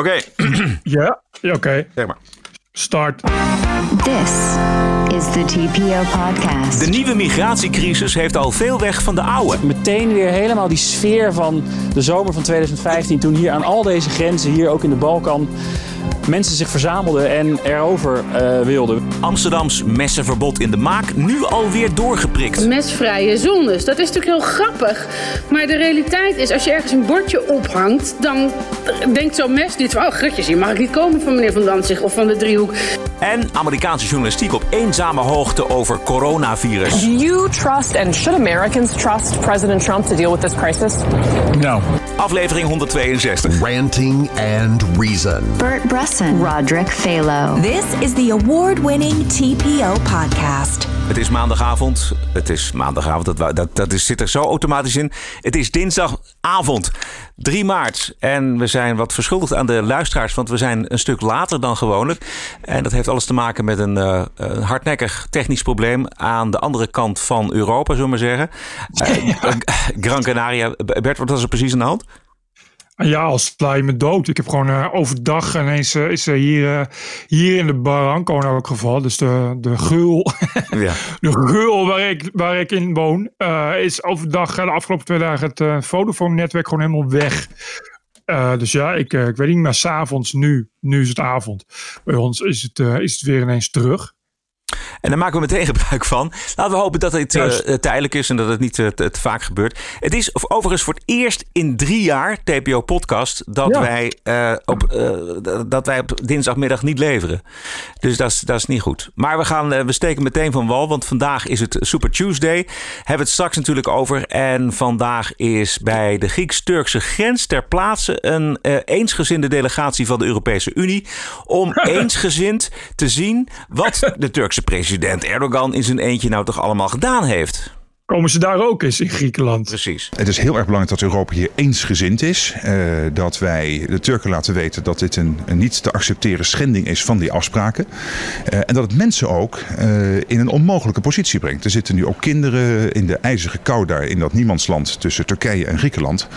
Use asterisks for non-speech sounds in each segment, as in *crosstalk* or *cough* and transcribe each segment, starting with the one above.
Oké. Ja, ja oké. Zeg maar. Start. This is the TPO podcast. De nieuwe migratiecrisis heeft al veel weg van de oude. meteen weer helemaal die sfeer van de zomer van 2015. Toen hier aan al deze grenzen, hier ook in de Balkan, mensen zich verzamelden en erover eh, wilden. Amsterdams messenverbod in de maak, nu alweer doorgeprikt. mesvrije zones. Dat is natuurlijk heel grappig. Maar de realiteit is, als je ergens een bordje ophangt, dan denkt zo'n mes niet van, oh grutjes, hier mag ik niet komen van meneer Van Danzig of van de driehoek. En Amerikaanse journalistiek op eenzame hoogte over coronavirus. Do you trust and should Americans trust President Trump to deal with this crisis? Nou, Aflevering 162. Ranting and Reason. Bert Bresson, Roderick Phalo. This is the award winning TPO podcast. Het is maandagavond. Het is maandagavond. Dat, dat, dat is, zit er zo automatisch in. Het is dinsdagavond, 3 maart. En we zijn wat verschuldigd aan de luisteraars. Want we zijn een stuk later dan gewoonlijk. En dat heeft alles te maken met een, eh, een hardnekkig technisch probleem. Aan de andere kant van Europa, zullen we maar zeggen. Eh, *laughs* Gran Canaria. Bert, wat was er precies aan de hand? Ja, als sla je me dood. Ik heb gewoon eh, overdag ineens eh, is er hier, eh, hier in de Barranco in elk geval. Dus de, de geul, Ja. *laughs* de geul waar ik, waar ik in woon, is overdag de afgelopen twee dagen het eh Vodafone-netwerk gewoon helemaal weg. Dus ja, ik, ik weet niet, maar s'avonds nu, nu is het avond. Bij ons is het, is het weer ineens terug. En daar maken we meteen gebruik van. Laten we hopen dat dit eh, tijdelijk is en dat het niet eh, te, te vaak gebeurt. Het is overigens voor het eerst in drie jaar, TPO Podcast, dat, Ja. wij, eh, op, dat wij op dinsdagmiddag niet leveren. Dus dat is, dat is niet goed. Maar we, gaan, we steken meteen van wal, want vandaag is het Super Tuesday. Hebben we het straks natuurlijk over. En vandaag is bij de Grieks-Turkse grens ter plaatse een eensgezinde delegatie van de Europese Unie. Om *laughs* eensgezind te zien wat de Turkse president Erdogan in zijn eentje nou toch allemaal gedaan heeft. Komen ze daar ook eens in Griekenland? Precies. Het is heel erg belangrijk dat Europa hier eensgezind is. Eh, dat wij de Turken laten weten dat dit een, een niet te accepteren schending is van die afspraken. Eh, en dat het mensen ook eh, in een onmogelijke positie brengt. Er zitten nu ook kinderen in de ijzige kou daar in dat niemandsland tussen Turkije en Griekenland.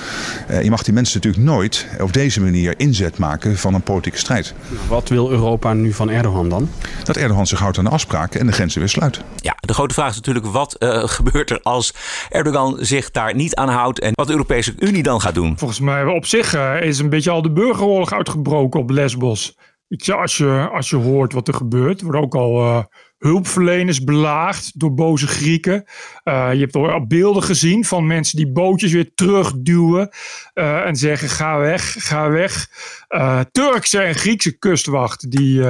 Eh, je mag die mensen natuurlijk nooit op deze manier inzet maken van een politieke strijd. Wat wil Europa nu van Erdogan dan? Dat Erdogan zich houdt aan de afspraken en de grenzen weer sluit. Ja, de grote vraag is natuurlijk wat eh, gebeurt er als Erdogan zich daar niet aan houdt en wat de Europese Unie dan gaat doen. Volgens mij op zich eh, is een beetje al de burgeroorlog uitgebroken op Lesbos. Ik als, je, als je hoort wat er gebeurt, worden ook al eh, hulpverleners belaagd door boze Grieken. Eh, je hebt al beelden gezien van mensen die bootjes weer terugduwen eh, en zeggen ga weg, ga weg. Eh, Turkse en Griekse kustwacht die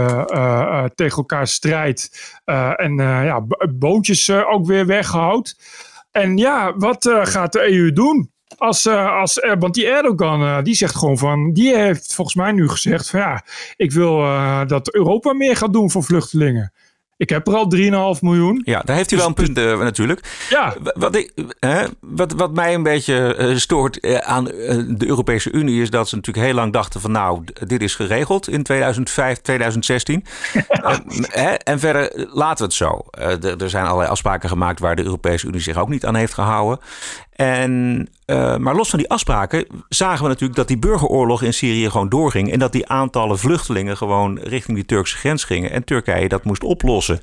tegen elkaar strijdt en ja, bo- bootjes ook weer weghoudt. En ja, wat gaat de EU doen? Als, als, want die Erdogan, die zegt gewoon van, die heeft volgens mij nu gezegd van ja, ik wil dat Europa meer gaat doen voor vluchtelingen. Ik heb er al 3,5 miljoen. Ja, daar heeft hij wel een punt eh, natuurlijk. Ja, Wa- Wat, ik, hè, wat, wat mij een beetje eh, stoort eh, aan de Europese Unie is dat ze natuurlijk heel lang dachten van nou, dit is geregeld in 2005, 2016. *laughs* Eh, hè, en verder laten we het zo. Er zijn allerlei afspraken gemaakt waar de Europese Unie zich ook niet aan heeft gehouden. En, eh, maar los van die afspraken zagen we natuurlijk dat die burgeroorlog in Syrië gewoon doorging. En dat die aantallen vluchtelingen gewoon richting die Turkse grens gingen. En Turkije dat moest oplossen.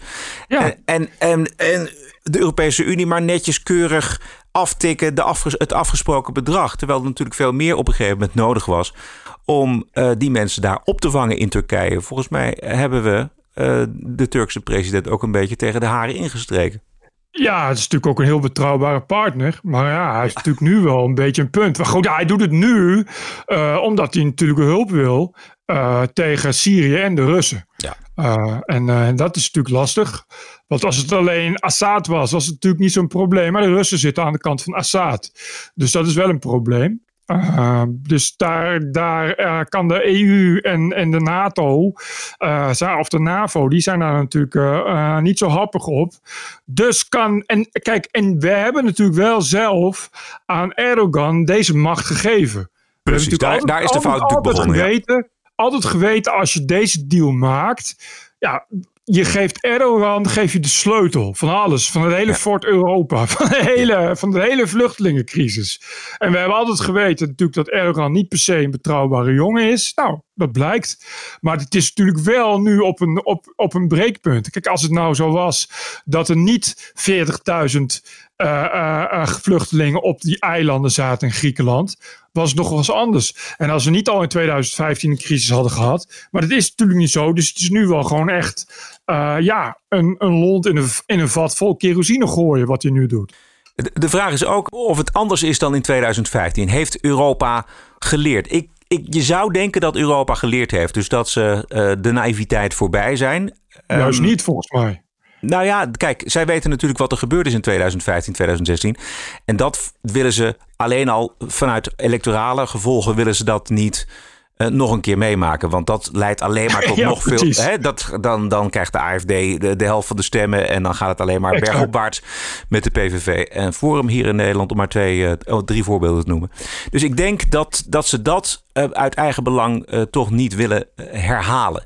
Ja. En, en, en, en de Europese Unie maar netjes keurig aftikken de afges- het afgesproken bedrag. Terwijl er natuurlijk veel meer op een gegeven moment nodig was om eh, die mensen daar op te vangen in Turkije. Volgens mij hebben we eh, de Turkse president ook een beetje tegen de haren ingestreken. Ja, het is natuurlijk ook een heel betrouwbare partner. Maar ja, hij is natuurlijk nu wel een beetje een punt. Maar goed, ja, hij doet het nu eh, omdat hij natuurlijk hulp wil eh, tegen Syrië en de Russen. Ja. Eh, en dat is natuurlijk lastig. Want als het alleen Assad was, was het natuurlijk niet zo'n probleem. Maar de Russen zitten aan de kant van Assad. Dus dat is wel een probleem. Uh, dus daar, daar uh, kan de EU en, en de NATO, uh, of de NAVO, die zijn daar natuurlijk uh, niet zo happig op. Dus kan, en kijk, en we hebben natuurlijk wel zelf aan Erdogan deze macht gegeven. Precies, daar, altijd, daar, is de fout altijd, natuurlijk begonnen. Geweten, ja. Altijd geweten, als je deze deal maakt, ja, je geeft Erdogan geef je de sleutel van alles. Van het hele Fort Europa. *laughs* Van de, hele, van de hele vluchtelingencrisis. En we hebben altijd geweten natuurlijk dat Erdogan niet per se een betrouwbare jongen is. Nou, dat blijkt. Maar het is natuurlijk wel nu op een, op, op een breekpunt. Kijk, als het nou zo was dat er niet 40.000 uh, uh, vluchtelingen op die eilanden zaten in Griekenland, was nog wel eens anders. En als we niet al in 2015 een crisis hadden gehad, maar dat is natuurlijk niet zo. Dus het is nu wel gewoon echt ja, een, een lont in een, in een vat vol kerosine gooien wat hij nu doet. De vraag is ook of het anders is dan in 2015. Heeft Europa geleerd? Ik, ik, je zou denken dat Europa geleerd heeft. Dus dat ze uh, de naïviteit voorbij zijn. Juist um, niet, volgens mij. Nou ja, kijk, zij weten natuurlijk wat er gebeurd is in 2015, 2016. En dat willen ze alleen al vanuit electorale gevolgen willen ze dat niet uh, nog een keer meemaken. Want dat leidt alleen maar *laughs* tot ja, nog precies. veel. Hè, dat, dan, dan krijgt de AFD de, de, helft van de stemmen. En dan gaat het alleen maar exact. bergopwaarts met de PVV. En Forum hier in Nederland, om maar twee, uh, oh, drie voorbeelden te noemen. Dus ik denk dat, dat ze dat uh, uit eigen belang toch niet willen herhalen.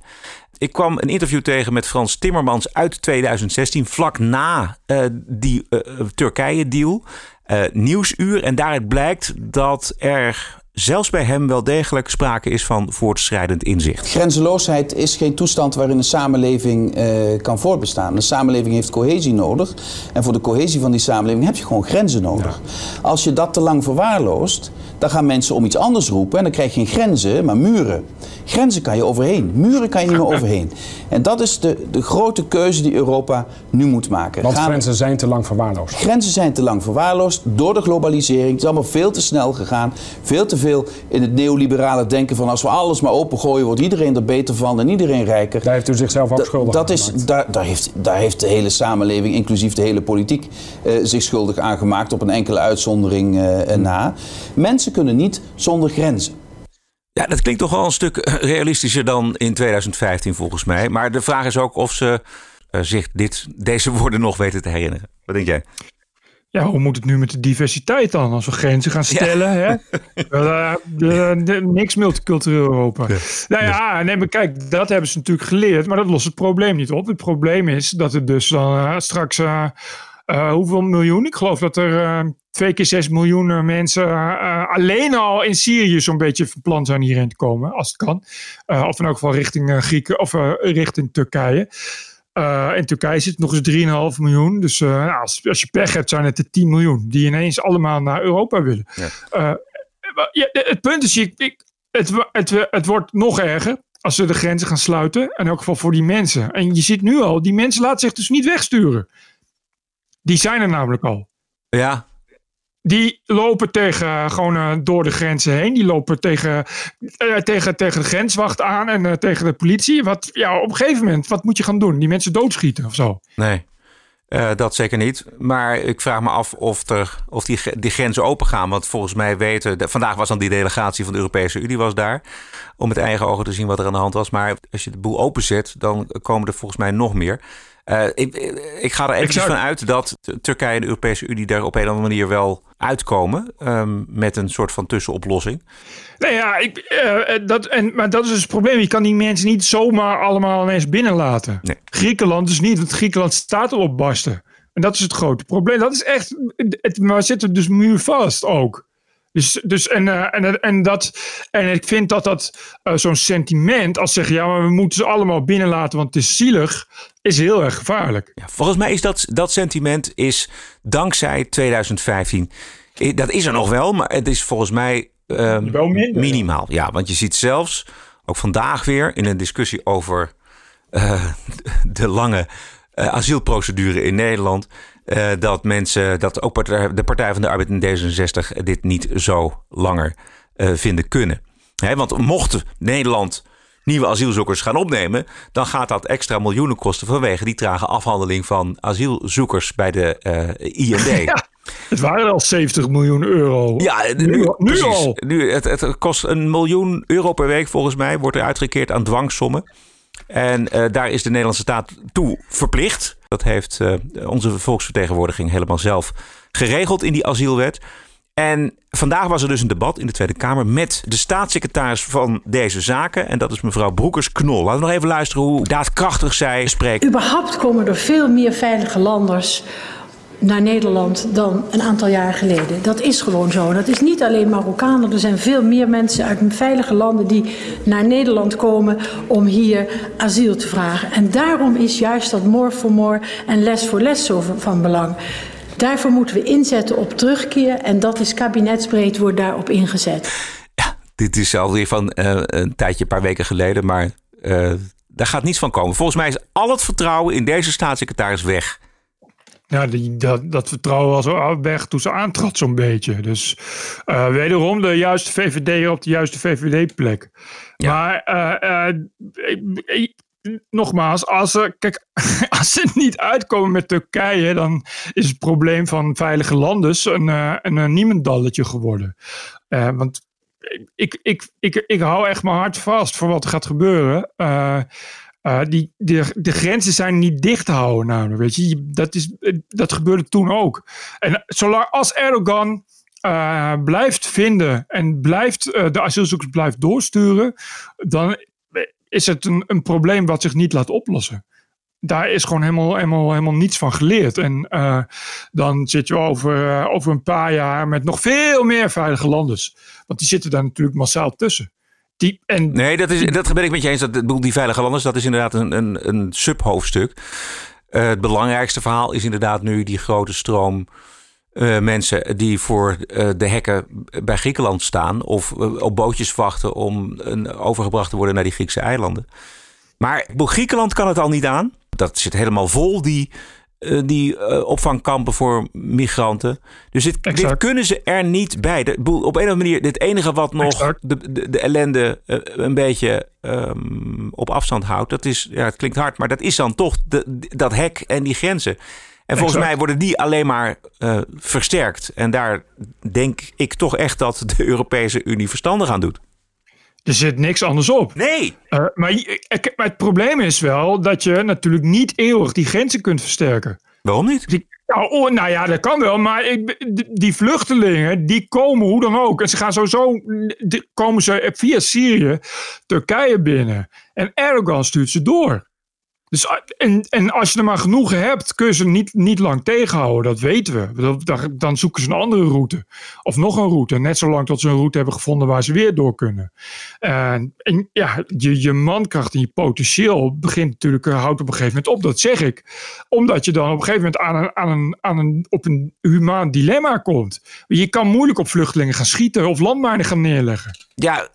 Ik kwam een interview tegen met Frans Timmermans uit 2016, vlak na uh, die uh, Turkije-deal. Uh, nieuwsuur. En daaruit blijkt dat er zelfs bij hem wel degelijk sprake is van voortschrijdend inzicht. Grenzeloosheid is geen toestand waarin een samenleving uh, kan voortbestaan. Een samenleving heeft cohesie nodig. En voor de cohesie van die samenleving heb je gewoon grenzen nodig. Ja. Als je dat te lang verwaarloost, dan gaan mensen om iets anders roepen. En dan krijg je geen grenzen, maar muren. Grenzen kan je overheen. Muren kan je niet meer *laughs* overheen. En dat is de, de grote keuze die Europa nu moet maken. Want gaan grenzen zijn te lang verwaarloosd. Grenzen zijn te lang verwaarloosd door de globalisering. Het is allemaal veel te snel gegaan. Veel te veel in het neoliberale denken van als we alles maar opengooien, wordt iedereen er beter van en iedereen rijker. Daar heeft u zichzelf ook schuldig dat is, daar, daar, heeft, daar heeft de hele samenleving, inclusief de hele politiek, uh, zich schuldig aan gemaakt op een enkele uitzondering uh, na. Mensen kunnen niet zonder grenzen. Ja, dat klinkt toch wel een stuk realistischer dan in 2015 volgens mij. Maar de vraag is ook of ze uh, zich dit, deze woorden nog weten te herinneren. Wat denk jij? Ja, hoe moet het nu met de diversiteit dan? Als we grenzen gaan stellen, ja. hè? *laughs* Uh, de, de, niks multicultureel Europa. Ja. Nou ja, nee, maar kijk, dat hebben ze natuurlijk geleerd, maar dat lost het probleem niet op. Het probleem is dat het dus dan uh, straks, uh, hoeveel miljoen? Ik geloof dat er twee keer zes miljoen mensen alleen al in Syrië zo'n beetje van plan zijn hierheen te komen, als het kan. of in elk geval richting Grieken of richting Turkije. Uh, in Turkije zit nog eens 3,5 miljoen. Dus uh, nou, als, als, je pech hebt, zijn het er 10 miljoen die ineens allemaal naar Europa willen. Ja. Uh, ja, het punt is, ik, ik, het, het, het wordt nog erger als ze de grenzen gaan sluiten. In elk geval voor die mensen. En je ziet nu al, die mensen laten zich dus niet wegsturen. Die zijn er namelijk al. Ja, die lopen tegen, gewoon uh, door de grenzen heen. Die lopen tegen, uh, tegen, tegen de grenswacht aan en tegen de politie. Wat, ja, op een gegeven moment, wat moet je gaan doen? Die mensen doodschieten of zo? Nee, dat zeker niet. Maar ik vraag me af of, er, of die, die grenzen open gaan. Want volgens mij weten... Vandaag was dan die delegatie van de Europese Unie was daar. Om met eigen ogen te zien wat er aan de hand was. Maar als je de boel openzet, dan komen er volgens mij nog meer. Uh, ik, ik, ga er even van uit dat Turkije en de Europese Unie daar op een of andere manier wel uitkomen. Um, met een soort van tussenoplossing. Nou ja, ik, uh, dat, en, maar dat is dus het probleem. Je kan die mensen niet zomaar allemaal ineens binnenlaten. Nee. Griekenland dus niet, want Griekenland staat al op barsten. En dat is het grote probleem. Dat is echt, het, maar zitten dus muurvast ook. Dus, dus en, uh, en, en, dat, en ik vind dat dat uh, zo'n sentiment, als zeggen ja, maar we moeten ze allemaal binnenlaten, want het is zielig, is heel erg gevaarlijk. Ja, volgens mij is dat, dat sentiment is dankzij 2015. Dat is er nog wel, maar het is volgens mij um, wel minder. minimaal. Ja, want je ziet zelfs, ook vandaag weer, in een discussie over uh, *laughs* de lange asielprocedure in Nederland uh, dat mensen, dat ook de Partij van de Arbeid in D66 dit niet zo langer uh, vinden kunnen. He, want mocht Nederland nieuwe asielzoekers gaan opnemen, dan gaat dat extra miljoenen kosten vanwege die trage afhandeling van asielzoekers bij de uh, IND. *laughs* Ja. Het waren al 70 miljoen euro. Ja, nu, nu, nu al. Nu, het, het, kost een miljoen euro per week volgens mij. Wordt er uitgekeerd aan dwangsommen. En uh, daar is de Nederlandse staat toe verplicht. Dat heeft uh, onze volksvertegenwoordiging helemaal zelf geregeld in die asielwet. En vandaag was er dus een debat in de Tweede Kamer met de staatssecretaris van deze zaken. En dat is mevrouw Broekers-Knol. Laten we nog even luisteren hoe daadkrachtig zij spreekt. Überhaupt komen er veel meer veilige landers naar Nederland dan een aantal jaar geleden. Dat is gewoon zo. Dat is niet alleen Marokkanen. Er zijn veel meer mensen uit veilige landen die naar Nederland komen om hier asiel te vragen. En daarom is juist dat more for more en less for less zo van belang. Daarvoor moeten we inzetten op terugkeer en dat is kabinetsbreed wordt daarop ingezet. Dit is alweer van uh, een tijdje, een paar weken geleden, maar uh, daar gaat niets van komen. Volgens mij is al het vertrouwen in deze staatssecretaris weg. Ja, die, dat, dat vertrouwen was al weg toen ze aantrad zo'n beetje. Dus uh, wederom de juiste VVD op de juiste VVD-plek. Ja. Maar ik, nogmaals, als ze, kijk, *laughs* als ze niet uitkomen met Turkije, dan is het probleem van veilige landen een, een, een niemendalletje geworden. Uh, want ik, ik, ik, ik hou echt mijn hart vast voor wat er gaat gebeuren. Uh, uh, die, de, de grenzen zijn niet dicht te houden, namelijk. Weet je, dat, is, dat gebeurde toen ook. En zolang als Erdogan uh, blijft vinden en blijft, de asielzoekers blijft doorsturen, dan is het een, een probleem wat zich niet laat oplossen. Daar is gewoon helemaal, helemaal, helemaal niets van geleerd. En dan zit je over, over een paar jaar met nog veel meer veilige landers. Want die zitten daar natuurlijk massaal tussen. Die, en nee, dat, is, dat ben ik met je eens. Dat, die veilige landers, dat is inderdaad een, een, een subhoofdstuk. Uh, het belangrijkste verhaal is inderdaad nu die grote stroom uh, mensen die voor uh, de hekken bij Griekenland staan of op bootjes wachten om overgebracht te worden naar die Griekse eilanden. Maar Griekenland kan het al niet aan. Dat zit helemaal vol, die, uh, die uh, opvangkampen voor migranten. Dus dit, dit, kunnen ze er niet bij. De, op een of andere manier, het enige wat nog de, de, de, ellende uh, een beetje um, op afstand houdt, dat is, ja, het klinkt hard, maar dat is dan toch de, dat hek en die grenzen. En volgens exact. mij worden die alleen maar uh, versterkt. En daar denk ik toch echt dat de Europese Unie verstandig aan doet. Er zit niks anders op. Nee. Uh, maar, maar, het probleem is wel dat je natuurlijk niet eeuwig die grenzen kunt versterken. Waarom niet? Die, nou, oh, nou, ja, dat kan wel. Maar ik, die vluchtelingen, die komen hoe dan ook. En ze gaan sowieso, komen ze via Syrië, Turkije binnen. En Erdogan stuurt ze door. Dus, en, en als je er maar genoeg hebt, kun ze niet, niet lang tegenhouden. Dat weten we. Dan, dan zoeken ze een andere route. Of nog een route. Net zolang tot ze een route hebben gevonden waar ze weer door kunnen. En, ja, je, je mankracht en je potentieel begint natuurlijk, houdt op een gegeven moment op. Dat zeg ik. Omdat je dan op een gegeven moment aan een, aan een, aan een, op een humaan dilemma komt. Je kan moeilijk op vluchtelingen gaan schieten of landmijnen gaan neerleggen. Ja,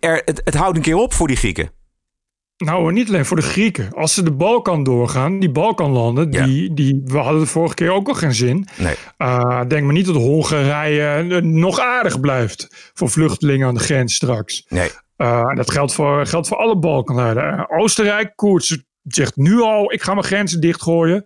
er, het, het houdt een keer op voor die Grieken. Nou, niet alleen voor de Grieken. Als ze de Balkan doorgaan, die Balkanlanden, ja. die, die, we hadden de vorige keer ook al geen zin. Nee. Uh, denk maar niet dat Hongarije nog aardig blijft voor vluchtelingen aan de grens straks. Nee. Uh, dat geldt voor, geldt voor alle Balkanlanden. Oostenrijk, Koerts zegt nu al, ik ga mijn grenzen dichtgooien.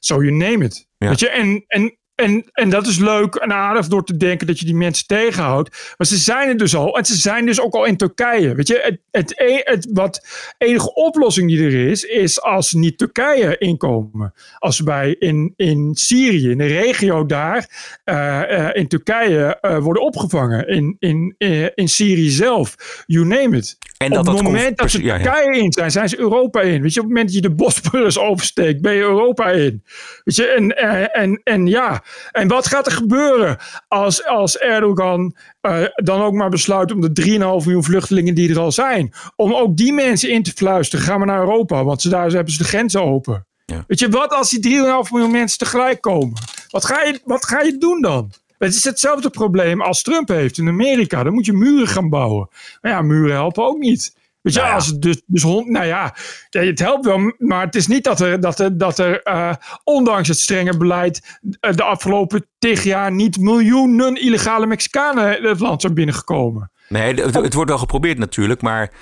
So you name it. Ja. Weet je, en, en en, en dat is leuk en aardig door te denken dat je die mensen tegenhoudt. Maar ze zijn er dus al. En ze zijn dus ook al in Turkije. Weet je, het, het, e, wat enige oplossing die er is, is als niet Turkije inkomen. Als bij in, in Syrië, in de regio daar, uh, uh, in Turkije uh, worden opgevangen. In, in, in Syrië zelf. You name it. En dat op het dat moment dat ze Turkije ja. in zijn, zijn ze Europa in. Weet je, op het moment dat je de Bosporus oversteekt, ben je Europa in. Weet je, en, en, en ja. En wat gaat er gebeuren als, als Erdogan uh, dan ook maar besluit om de 3,5 miljoen vluchtelingen die er al zijn, om ook die mensen in te fluisteren, gaan we naar Europa, want ze, daar hebben ze de grenzen open. Ja. Weet je, wat als die 3,5 miljoen mensen tegelijk komen? Wat ga, je, wat ga je doen dan? Het is hetzelfde probleem als Trump heeft in Amerika. Dan moet je muren gaan bouwen. Maar ja, muren helpen ook niet. Weet je, Nou ja. als het dus, dus hond, nou ja, het helpt wel, maar het is niet dat er, dat er, dat er eh, ondanks het strenge beleid eh, de afgelopen tig jaar niet miljoenen illegale Mexicanen het land zijn binnengekomen. Nee, het, het wordt wel geprobeerd natuurlijk, maar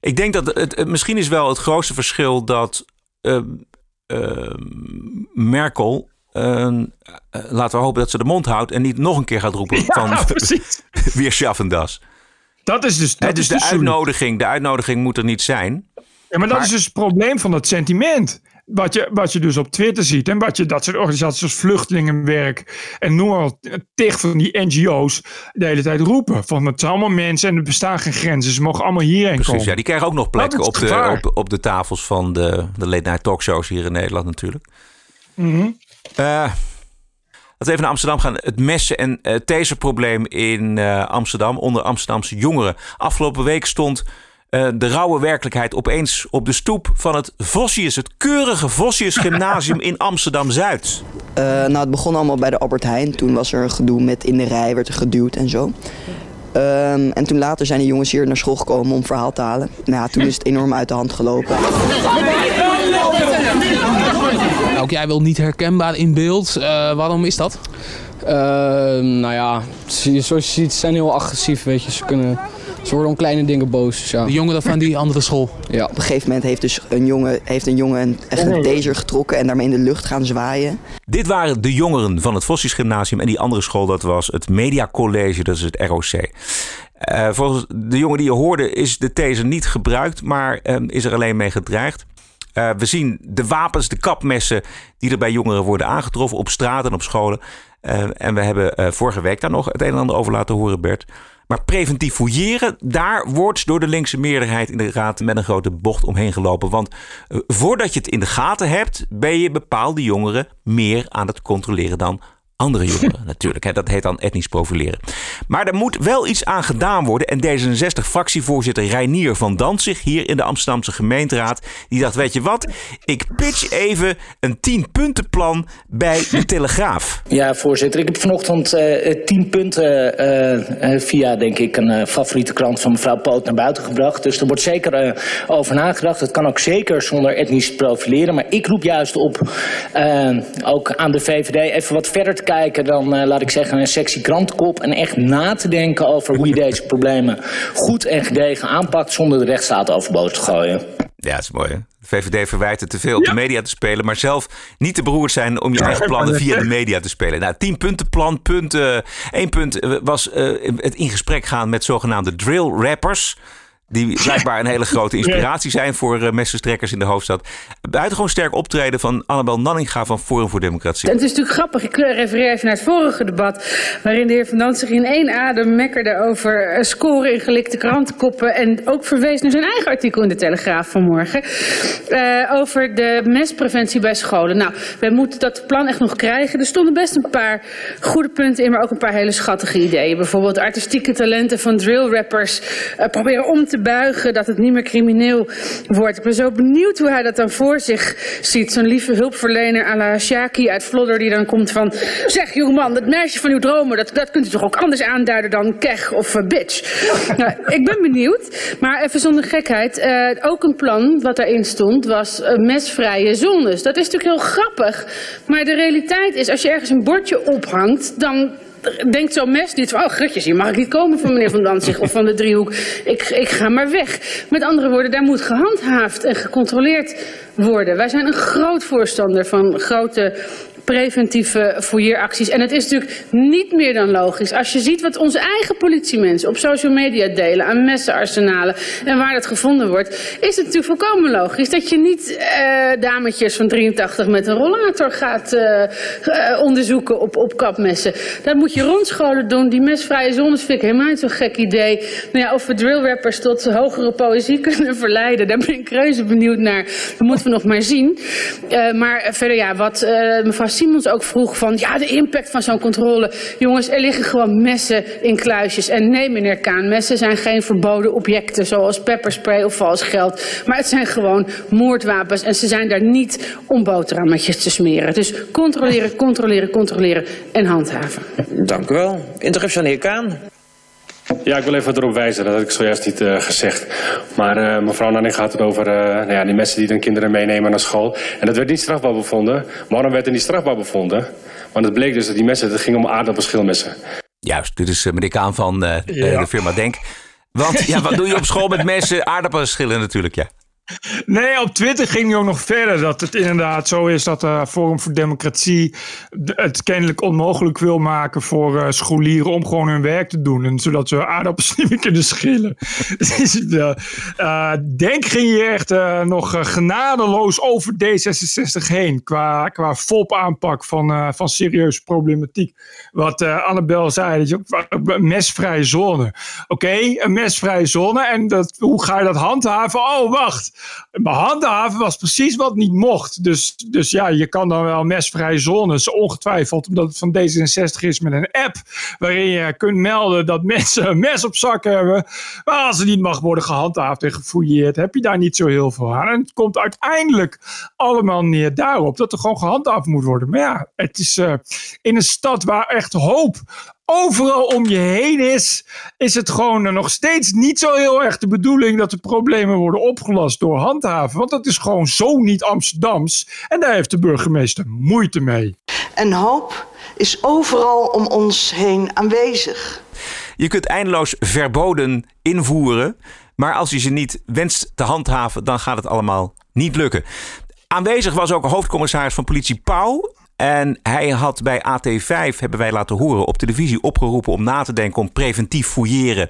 ik denk dat het, misschien is wel het grootste verschil dat uh, uh, Merkel. Uh, laten we hopen dat ze de mond houdt en niet nog een keer gaat roepen Ja, van *laughs* precies. *laughs* weer schaffen das. Dat is dus, dat dus is de dus uitnodiging, de uitnodiging moet er niet zijn. Ja, maar dat Maar- is dus het probleem van dat sentiment. wat je, wat je dus op Twitter ziet en wat je dat soort organisaties als Vluchtelingenwerk en noem wat, tig van die NGO's de hele tijd roepen. Van het zijn allemaal mensen en er bestaan geen grenzen. Ze mogen allemaal hierheen Precies, komen. ja, die krijgen ook nog Dat plek is op de, op, op de tafels van de, de late night talkshows hier in Nederland natuurlijk. Mhm. Eh, laten we even naar Amsterdam gaan. Het messen- en uh, taserprobleem in eh, Amsterdam onder Amsterdamse jongeren. Afgelopen week stond de rauwe werkelijkheid opeens op de stoep van het Vossius, het keurige Vossius Gymnasium in Amsterdam-Zuid. Nou, het begon allemaal bij de Albert Heijn. Toen was er een gedoe met in de rij, werd er geduwd en zo. Ehm, en toen later zijn de jongens hier naar school gekomen om verhaal te halen. Nou ja, toen is het enorm uit de hand gelopen. Ook jij wil niet herkenbaar in beeld. Eh, waarom is dat? nou ja, ze- zoals je ziet, ze zijn heel agressief, weet je. Ze, kunnen, ze worden om kleine dingen boos. Dus ja. De jongeren van die andere school? Ja. Op een gegeven moment heeft, dus een jongen, heeft een jongen een, echt een taser getrokken en daarmee in de lucht gaan zwaaien. Dit waren de jongeren van het Vossius Gymnasium. En die andere school, dat was het Media College, dat is het ROC. Eh, volgens de jongen die je hoorde is de taser niet gebruikt, maar ehm, is er alleen mee gedreigd. Eh, we zien de wapens, de kapmessen die er bij jongeren worden aangetroffen op straat en op scholen. Eh, en we hebben eh, vorige week daar nog het een en ander over laten horen, Bert. Maar preventief fouilleren, daar wordt door de linkse meerderheid in de raad met een grote bocht omheen gelopen. Want voordat je het in de gaten hebt, ben je bepaalde jongeren meer aan het controleren dan andere jongeren *laughs* natuurlijk. Hè. Dat heet dan etnisch profileren. Maar er moet wel iets aan gedaan worden. En D66-fractievoorzitter Reinier van Danzig hier in de Amsterdamse gemeenteraad... die dacht, weet je wat, ik pitch even een 10-puntenplan bij de *laughs* Telegraaf. Ja, voorzitter. Ik heb vanochtend eh, tien punten eh, eh, via, denk ik, een favoriete krant van mevrouw Poot naar buiten gebracht. Dus er wordt zeker over nagedacht. Het kan ook zeker zonder etnisch profileren. Maar ik roep juist op, ook aan de VVD, even wat verder te kijken dan, eh, laat ik zeggen, een sexy krantenkop. En echt na te denken over hoe je deze problemen goed en gedegen aanpakt zonder de rechtsstaat overboord te gooien. Ja, dat is mooi. Hè? De VVD verwijt het te veel op de media te spelen, maar zelf niet te beroerd zijn om je eigen plannen via de media te spelen. Nou, 10 punten plan, punt, eh, één punt eh, was eh, het in gesprek gaan met zogenaamde drill rappers. Die *laughs* blijkbaar een hele grote inspiratie zijn voor uh, messenstrekkers in de hoofdstad. Buitengewoon sterk optreden van Annabel Nanninga van Forum voor Democratie. En het is natuurlijk grappig, ik refereer even naar het vorige debat, waarin de heer Van Dant zich in één adem mekkerde over eh, scoren in gelikte krantenkoppen en ook verwees naar zijn eigen artikel in de Telegraaf vanmorgen uh, over de mespreventie bij scholen. Nou, wij moeten dat plan echt nog krijgen. Er stonden best een paar goede punten in, maar ook een paar hele schattige ideeën. Bijvoorbeeld artistieke talenten van drillrappers uh, proberen om te buigen, dat het niet meer crimineel wordt. Ik ben zo benieuwd hoe hij dat dan voor zich ziet. Zo'n lieve hulpverlener à Shaki uit Vlodder die dan komt van... Zeg jongeman, dat meisje van uw dromen, dat, dat kunt u toch ook anders aanduiden dan kech of uh, bitch? *laughs* nou, ik ben benieuwd, maar even zonder gekheid. Uh, ook een plan wat daarin stond was uh, mesvrije zones. Dat is natuurlijk heel grappig, maar de realiteit is als je ergens een bordje ophangt, dan denkt zo'n mes niet van, oh grutjes, hier mag ik niet komen van meneer Van Danzig of van de driehoek. Ik, ik ga maar weg. Met andere woorden, daar moet gehandhaafd en gecontroleerd worden. Wij zijn een groot voorstander van grote preventieve fouilleeracties. En het is natuurlijk niet meer dan logisch. Als je ziet wat onze eigen politiemensen op social media delen aan messenarsenalen en waar dat gevonden wordt, is het natuurlijk volkomen logisch dat je niet uh, dametjes van 83 met een rollator gaat uh, uh, onderzoeken op, op kapmessen. Dat moet je rondscholen doen. Die mesvrije zones vind ik helemaal niet zo'n gek idee. Nou ja, of we drillrappers tot hogere poëzie *laughs* kunnen verleiden, daar ben ik reuze benieuwd naar. Dat moeten we nog maar zien. maar verder ja, wat mevrouw Simons ook vroeg van, ja, de impact van zo'n controle. Jongens, er liggen gewoon messen in kluisjes. En nee, meneer Kaan, messen zijn geen verboden objecten zoals pepperspray of vals geld. Maar het zijn gewoon moordwapens en ze zijn daar niet om boterhammetjes te smeren. Dus controleren, controleren, controleren en handhaven. Dank u wel. Interruptie aan de heer Kaan. Ja, ik wil even erop wijzen, dat had ik zojuist niet uh, gezegd. Maar uh, mevrouw Nanning gaat het over uh, nou ja, die mensen die dan kinderen meenemen naar school. En dat werd niet strafbaar bevonden. Waarom werd er niet strafbaar bevonden? Want het bleek dus dat die mensen, het ging om aardappelschilmessen. Juist, dit is meneer Kaan van ja. de firma Denk. Want ja, wat doe je op school met *laughs* mensen? Aardappelschillen natuurlijk, ja. Nee, op Twitter ging hij ook nog verder. Dat het inderdaad zo is dat uh, Forum voor Democratie het kennelijk onmogelijk wil maken voor uh, scholieren om gewoon hun werk te doen. En zodat ze aardappels *laughs* niet meer kunnen schillen. dus, uh, denk ging je echt nog genadeloos over D66 heen. Qua, qua FOP aanpak van, van serieuze problematiek. Wat Annabel zei, dat je mesvrije zone. Oké, een mesvrije zone. En dat, hoe ga je dat handhaven? Oh, wacht. Maar handhaven was precies wat niet mocht. Dus, dus ja, je kan dan wel mesvrije zones, ongetwijfeld, omdat het van D66 is met een app waarin je kunt melden dat mensen een mes op zak hebben. Maar als het niet mag worden gehandhaafd en gefouilleerd, heb je daar niet zo heel veel aan. En het komt uiteindelijk allemaal neer daarop dat er gewoon gehandhaafd moet worden. Maar ja, het is uh, in een stad waar echt hoop overal om je heen is, is het gewoon nog steeds niet zo heel erg de bedoeling dat de problemen worden opgelost door handhaven. Want dat is gewoon zo niet Amsterdams. En daar heeft de burgemeester moeite mee. En hoop is overal om ons heen aanwezig. Je kunt eindeloos verboden invoeren. Maar als je ze niet wenst te handhaven, dan gaat het allemaal niet lukken. Aanwezig was ook hoofdcommissaris van politie Pauw. En hij had bij AT5, hebben wij laten horen, op televisie opgeroepen om na te denken om preventief fouilleren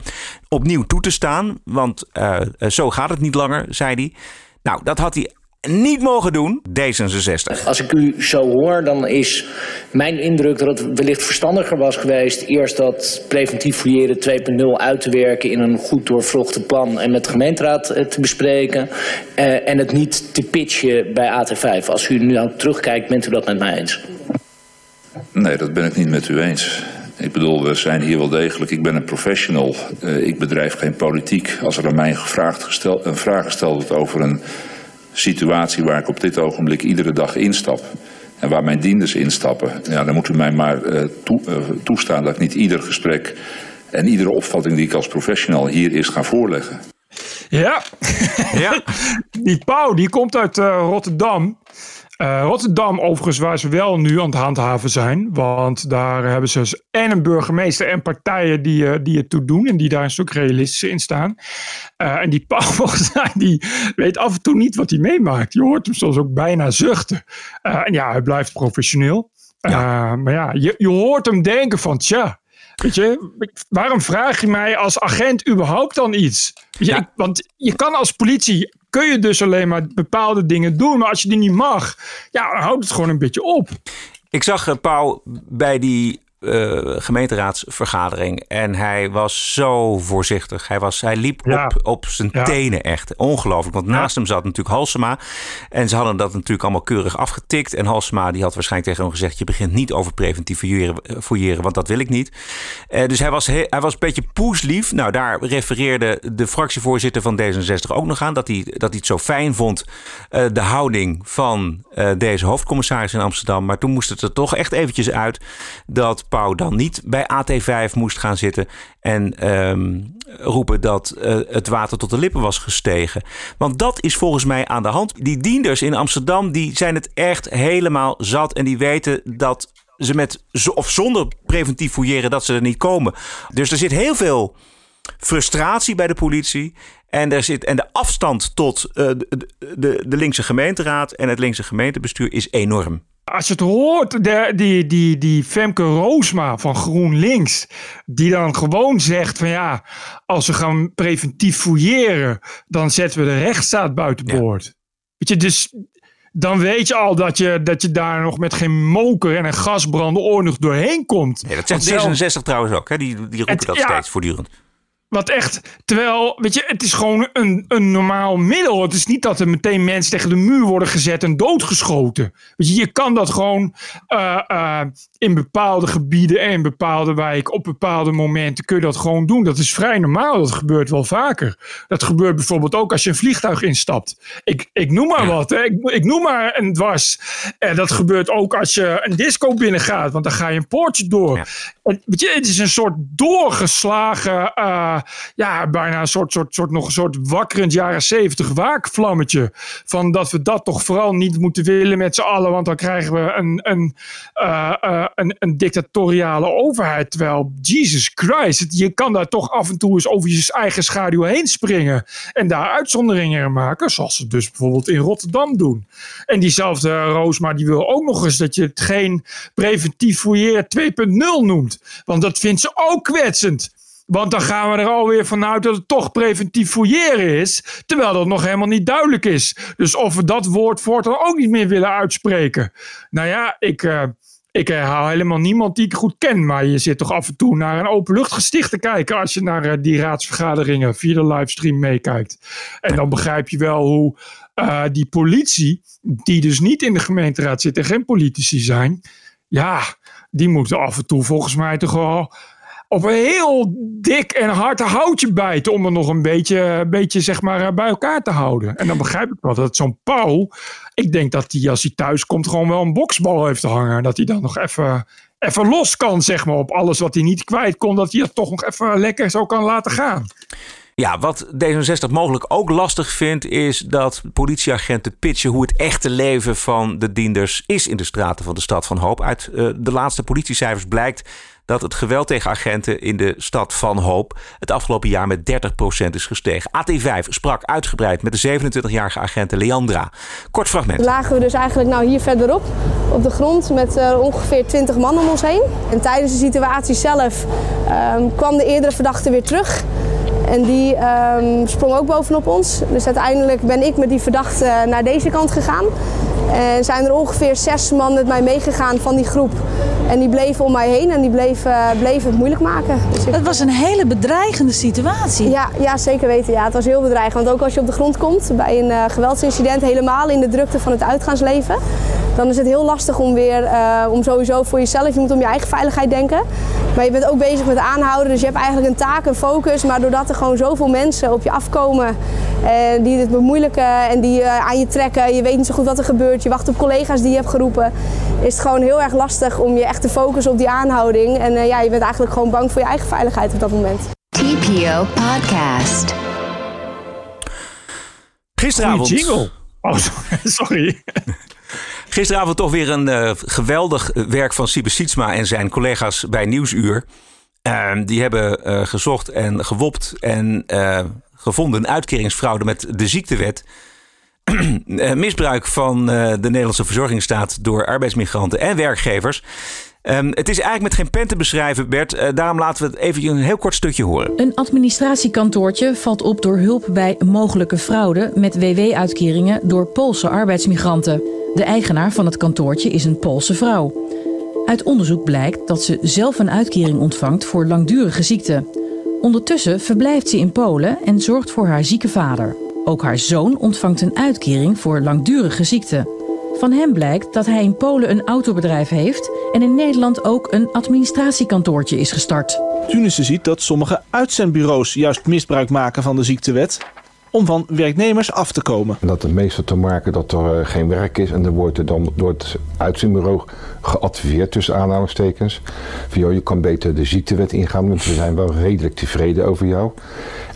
opnieuw toe te staan. Want uh, zo gaat het niet langer, zei hij. Nou, dat had hij niet mogen doen, D66. Als ik u zo hoor, dan is mijn indruk dat het wellicht verstandiger was geweest... eerst dat preventief fouilleren 2.0 uit te werken in een goed doorvrochte plan... en met de gemeenteraad eh, te bespreken. Uh, en het niet te pitchen bij AT5. Als u nu nou terugkijkt, bent u dat met mij eens? Nee, dat ben ik niet met u eens. Ik bedoel, we zijn hier wel degelijk. Ik ben een professional. Uh, ik bedrijf geen politiek. Als er aan mij gevraagd gesteld, een vraag gesteld wordt over een situatie waar ik op dit ogenblik iedere dag instap. En waar mijn dienders instappen. Ja, dan moet u mij maar uh, toe, uh, toestaan dat ik niet ieder gesprek en iedere opvatting die ik als professional hier is ga voorleggen. Ja, ja. *laughs* die Pauw die komt uit uh, Rotterdam. Uh, Rotterdam, overigens, waar ze wel nu aan het handhaven zijn. Want daar hebben ze dus en een burgemeester en partijen die, uh, die het toe doen. En die daar een stuk realistischer in staan. Uh, en die Paul, *laughs* die weet af en toe niet wat hij meemaakt. Je hoort hem soms ook bijna zuchten. en ja, hij blijft professioneel. Ja. maar ja, je, je hoort hem denken van, tja, Weet je, waarom vraag je mij als agent überhaupt dan iets? Je, ja. ik, want je kan als politie, kun je dus alleen maar bepaalde dingen doen. Maar als je die niet mag, ja, dan houdt het gewoon een beetje op. Ik zag uh, Pauw bij die uh, gemeenteraadsvergadering. En hij was zo voorzichtig. Hij, was, hij liep ja. op, op zijn ja. tenen echt. Ongelooflijk. Want naast ja. hem zat natuurlijk Halsema. En ze hadden dat natuurlijk allemaal keurig afgetikt. En Halsema die had waarschijnlijk tegen hem gezegd... je begint niet over preventief fouilleren, fouilleren want dat wil ik niet. Uh, dus hij was, hij was een beetje poeslief. Nou, daar refereerde de fractievoorzitter van D66 ook nog aan... dat hij, dat hij het zo fijn vond, uh, de houding van deze hoofdcommissaris in Amsterdam. Maar toen moest het er toch echt eventjes uit... dat Pauw dan niet bij AT5 moest gaan zitten en um, roepen dat uh, het water tot de lippen was gestegen. Want dat is volgens mij aan de hand. Die dienders in Amsterdam die zijn het echt helemaal zat en die weten dat ze met of zonder preventief fouilleren dat ze er niet komen. Dus er zit heel veel frustratie bij de politie. En, er zit, en de afstand tot uh, de, de, de linkse gemeenteraad en het linkse gemeentebestuur is enorm. Als je het hoort, de, die, die, die Femke Roosma van GroenLinks, die dan gewoon zegt van ja, als we gaan preventief fouilleren, dan zetten we de rechtsstaat buiten boord. Ja. Weet je, dus dan weet je al dat je, dat je daar nog met geen moker en een gasbrande oorlog doorheen komt. Nee, dat zegt D66 zelf, trouwens ook, hè? Die, die roepen het, dat ja, steeds voortdurend. Wat echt, terwijl, weet je, het is gewoon een, een normaal middel. Het is niet dat er meteen mensen tegen de muur worden gezet en doodgeschoten. Weet je, je kan dat gewoon uh, uh, in bepaalde gebieden en in bepaalde wijken op bepaalde momenten kun je dat gewoon doen. Dat is vrij normaal, dat gebeurt wel vaker. Dat gebeurt bijvoorbeeld ook als je een vliegtuig instapt. Ik, ik noem maar wat, hè. Ik, ik noem maar een dwars. En dat gebeurt ook als je een disco binnengaat, want dan ga je een poortje door. Ja. En, weet je, het is een soort doorgeslagen... Uh, ja, bijna een soort, soort, soort, nog een soort wakkerend jaren zeventig waakvlammetje. Van dat we dat toch vooral niet moeten willen met z'n allen, want dan krijgen we een, een, eh, eh, een, een dictatoriale overheid. Terwijl, Jesus Christ, je kan daar toch af en toe eens over je eigen schaduw heen springen. En daar uitzonderingen in maken, zoals ze dus bijvoorbeeld in Rotterdam doen. En diezelfde Roosma, die wil ook nog eens dat je het geen preventief fouilleren 2.0 noemt. Want dat vindt ze ook kwetsend. Want dan gaan we er alweer vanuit dat het toch preventief fouilleren is. Terwijl dat nog helemaal niet duidelijk is. Dus of we dat woord voortaan ook niet meer willen uitspreken. Nou ja, ik, uh, ik herhaal helemaal niemand die ik goed ken. Maar je zit toch af en toe naar een openluchtgesticht te kijken. Als je naar uh, die raadsvergaderingen via de livestream meekijkt. En dan begrijp je wel hoe uh, die politie, die dus niet in de gemeenteraad zit en geen politici zijn. Ja, die moeten af en toe volgens mij toch wel op een heel dik en hard houtje bijten om er nog een beetje, beetje zeg maar, bij elkaar te houden. En dan begrijp ik wel dat zo'n Pauw, ik denk dat hij als hij thuis komt gewoon wel een boksbal heeft te hangen. Dat hij dan nog even, even los kan, zeg maar, op alles wat hij niet kwijt kon, dat hij dat toch nog even lekker zo kan laten gaan. Ja, wat D66 mogelijk ook lastig vindt, is dat politieagenten pitchen hoe het echte leven van de dienders is in de straten van de stad van Hoop. Uit uh, de laatste politiecijfers blijkt dat het geweld tegen agenten in de stad van Hoop het afgelopen jaar met 30% is gestegen. AT5 sprak uitgebreid met de 27-jarige agenten Leandra. Kort fragment. Lagen we dus eigenlijk nou hier verderop op de grond met uh, ongeveer 20 man om ons heen. En tijdens de situatie zelf um, kwam de eerdere verdachte weer terug. En die um, sprong ook bovenop ons. Dus uiteindelijk ben ik met die verdachte naar deze kant gegaan. En zijn er ongeveer zes man met mij meegegaan van die groep. En die bleven om mij heen en die bleven, bleven het moeilijk maken. Dus het was een hele bedreigende situatie. Ja, ja, zeker weten. Ja. Het was heel bedreigend. Want ook als je op de grond komt bij een uh, geweldsincident, helemaal in de drukte van het uitgaansleven, dan is het heel lastig om weer, uh, om sowieso voor jezelf, je moet om je eigen veiligheid denken. Maar je bent ook bezig met aanhouden, dus je hebt eigenlijk een taak, een focus. Maar doordat er gewoon zoveel mensen op je afkomen en die het bemoeilijken en die uh, aan je trekken, je weet niet zo goed wat er gebeurt, je wacht op collega's die je hebt geroepen, is het gewoon heel erg lastig om je echt te focussen op die aanhouding. En uh, ja, je bent eigenlijk gewoon bang voor je eigen veiligheid op dat moment. TPO Podcast. Gisteravond. jingle. Oh, sorry. Gisteravond toch weer een uh, geweldig werk van Siebe Sietsma en zijn collega's bij Nieuwsuur. Uh, die hebben uh, gezocht en gewopt en uh, gevonden uitkeringsfraude met de ziektewet. *clears throat* Misbruik van de Nederlandse verzorgingsstaat door arbeidsmigranten en werkgevers. Um, het is eigenlijk met geen pen te beschrijven, Bert. Uh, daarom laten we het even een heel kort stukje horen. Een administratiekantoortje valt op door hulp bij mogelijke fraude met WW-uitkeringen door Poolse arbeidsmigranten. De eigenaar van het kantoortje is een Poolse vrouw. Uit onderzoek blijkt dat ze zelf een uitkering ontvangt voor langdurige ziekte. Ondertussen verblijft ze in Polen en zorgt voor haar zieke vader. Ook haar zoon ontvangt een uitkering voor langdurige ziekte. Van hem blijkt dat hij in Polen een autobedrijf heeft en in Nederland ook een administratiekantoortje is gestart. Tunissen ziet dat sommige uitzendbureaus juist misbruik maken van de ziektewet om van werknemers af te komen. Dat heeft meestal te maken dat er uh, geen werk is en dan wordt er dan door het uitzendbureau geadviseerd tussen aanhalingstekens. Van joh, je kan beter de ziektewet ingaan, want we zijn wel redelijk tevreden over jou.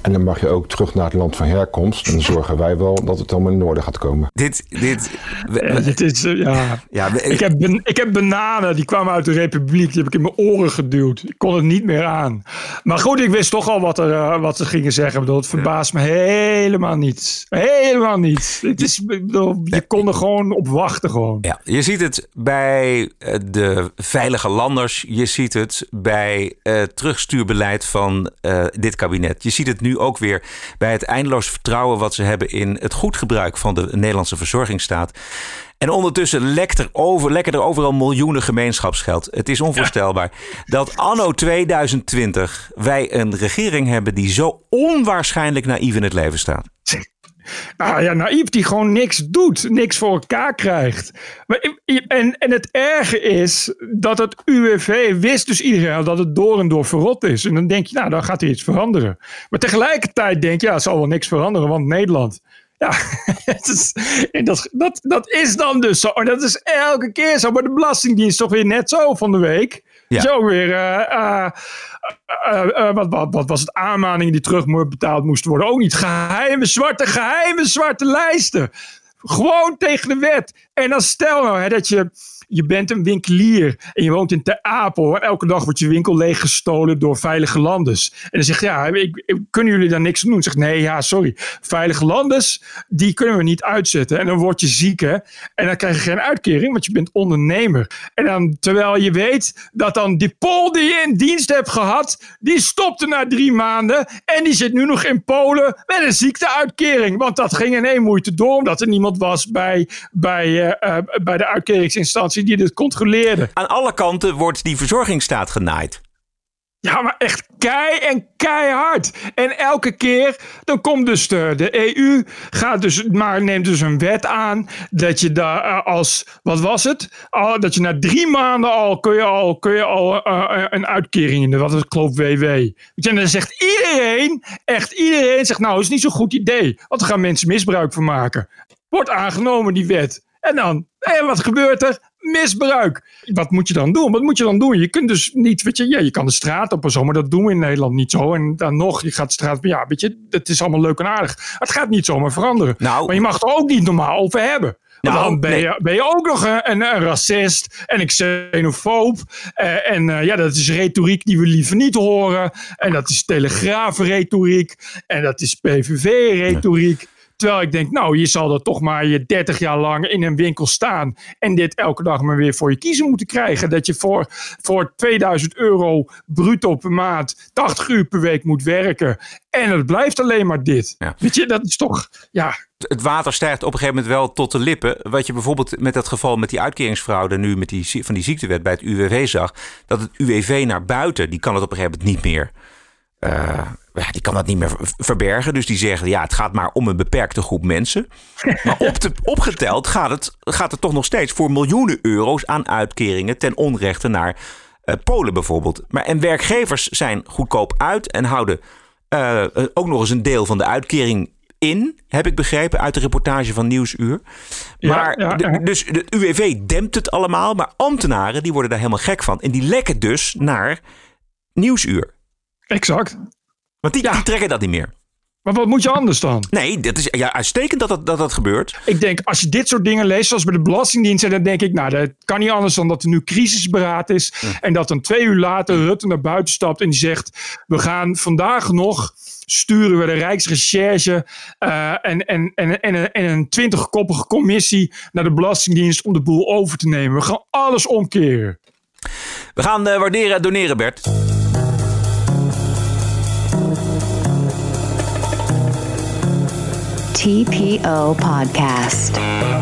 En dan mag je ook terug naar het land van herkomst. En dan zorgen wij wel dat het allemaal in orde gaat komen. Dit, dit, ja, dit is, uh, ja. ja we, ik, heb ben, ik heb bananen, die kwamen uit de Republiek. Die heb ik in mijn oren geduwd. Ik kon het niet meer aan. Maar goed, ik wist toch al wat, er, uh, wat ze gingen zeggen. Ik bedoel, het verbaast me helemaal niet. Helemaal niet. Het is, bedoel, je kon er gewoon op wachten. Gewoon. Ja, je ziet het bij de veilige landers. Je ziet het bij het terugstuurbeleid van uh, dit kabinet. Je ziet het nu ook weer bij het eindeloos vertrouwen wat ze hebben in het goed gebruik van de Nederlandse verzorgingsstaat. En ondertussen lekt er, over, lekken er overal miljoenen gemeenschapsgeld. Het is onvoorstelbaar ja. dat anno 2020 wij een regering hebben die zo onwaarschijnlijk naïef in het leven staat. Nou ja, naïef die gewoon niks doet, niks voor elkaar krijgt. Maar, en, en het erge is dat het UWV wist dus iedereen dat het door en door verrot is. En dan denk je, nou, dan gaat er iets veranderen. Maar tegelijkertijd denk je, ja, het zal wel niks veranderen, want Nederland. Ja, *laughs* is, dat, dat, dat is dan dus zo. En dat is elke keer zo. Maar de Belastingdienst toch weer net zo van de week. Ja. Zo weer, eh, eh, eh, wat, wat, wat was het, aanmaningen die terug betaald moesten worden. Ook niet geheime zwarte, geheime zwarte lijsten. Gewoon tegen de wet. En dan stel nou hè, dat je je bent een winkelier en je woont in Ter elke dag wordt je winkel leeggestolen door veilige landes. En dan zeg je, ja, ik, kunnen jullie daar niks aan doen? Zeg nee, ja, sorry. Veilige landes, die kunnen we niet uitzetten. En dan word je ziek, hè. En dan krijg je geen uitkering, want je bent ondernemer. En dan, terwijl je weet dat dan die pol die je in dienst hebt gehad, die stopte na drie maanden. En die zit nu nog in Polen met een ziekteuitkering. Want dat ging in één moeite door, omdat er niemand was bij, bij, uh, uh, bij de uitkeringsinstantie die dit controleerde. Aan alle kanten wordt die verzorgingsstaat genaaid. Ja, maar echt kei en keihard. En elke keer, dan komt dus de, de EU, gaat dus, maar neemt dus een wet aan dat je daar uh, als, wat was het? Al, dat je na drie maanden al kun je al, kun je al uh, een uitkering in de, wat is het, geloof WW. En dan zegt iedereen, echt iedereen zegt nou, is niet zo'n goed idee. Want er gaan mensen misbruik van maken. Wordt aangenomen die wet. En dan, en wat gebeurt er? Misbruik. Wat moet je dan doen? Wat moet je dan doen? Je kunt dus niet, weet je, ja, je kan de straat op en zo, maar dat doen we in Nederland niet zo. En dan nog, je gaat de straat, ja, weet je, het is allemaal leuk en aardig. Het gaat niet zomaar veranderen. Nou, maar je mag er ook niet normaal over hebben. Nou, dan ben je, ben je ook nog een, een, een racist en een xenofoob. Uh, en uh, ja, dat is retoriek die we liever niet horen. En dat is telegraafretoriek. En dat is PVV-retoriek. Terwijl ik denk, nou, je zal er toch maar je 30 jaar lang in een winkel staan. En dit elke dag maar weer voor je kiezen moeten krijgen. Dat je voor, voor 2000 euro bruto per maand 80 uur per week moet werken. En het blijft alleen maar dit. Weet je, dat is toch, ja, het water stijgt op een gegeven moment wel tot de lippen. Wat je bijvoorbeeld met dat geval met die uitkeringsfraude nu met die, van die ziektewet bij het UWV zag. Dat het UWV naar buiten, die kan het op een gegeven moment niet meer. Uh, die kan dat niet meer verbergen. Dus die zeggen, ja, het gaat maar om een beperkte groep mensen. *laughs* Maar op de, opgeteld gaat het, gaat het toch nog steeds voor miljoenen euro's aan uitkeringen ten onrechte naar uh, Polen bijvoorbeeld. Maar, en werkgevers zijn goedkoop uit en houden uh, ook nog eens een deel van de uitkering in, heb ik begrepen uit de reportage van Nieuwsuur. Maar ja, ja, dus de UWV dempt het allemaal, maar ambtenaren die worden daar helemaal gek van. En die lekken dus naar Nieuwsuur. Exact. Want die, die trekken dat niet meer. Maar wat moet je anders dan? Nee, dat is ja, uitstekend dat dat, dat dat gebeurt. Ik denk, als je dit soort dingen leest, zoals bij de Belastingdienst, dan denk ik, nou, dat kan niet anders dan dat er nu crisisberaad is. En dat dan twee uur later Rutte naar buiten stapt en die zegt: We gaan vandaag nog sturen we de Rijksrecherche uh, en, en, en, en, en een twintigkoppige commissie naar de Belastingdienst om de boel over te nemen. We gaan alles omkeren. We gaan uh, waarderen en doneren, Bert. TPO Podcast.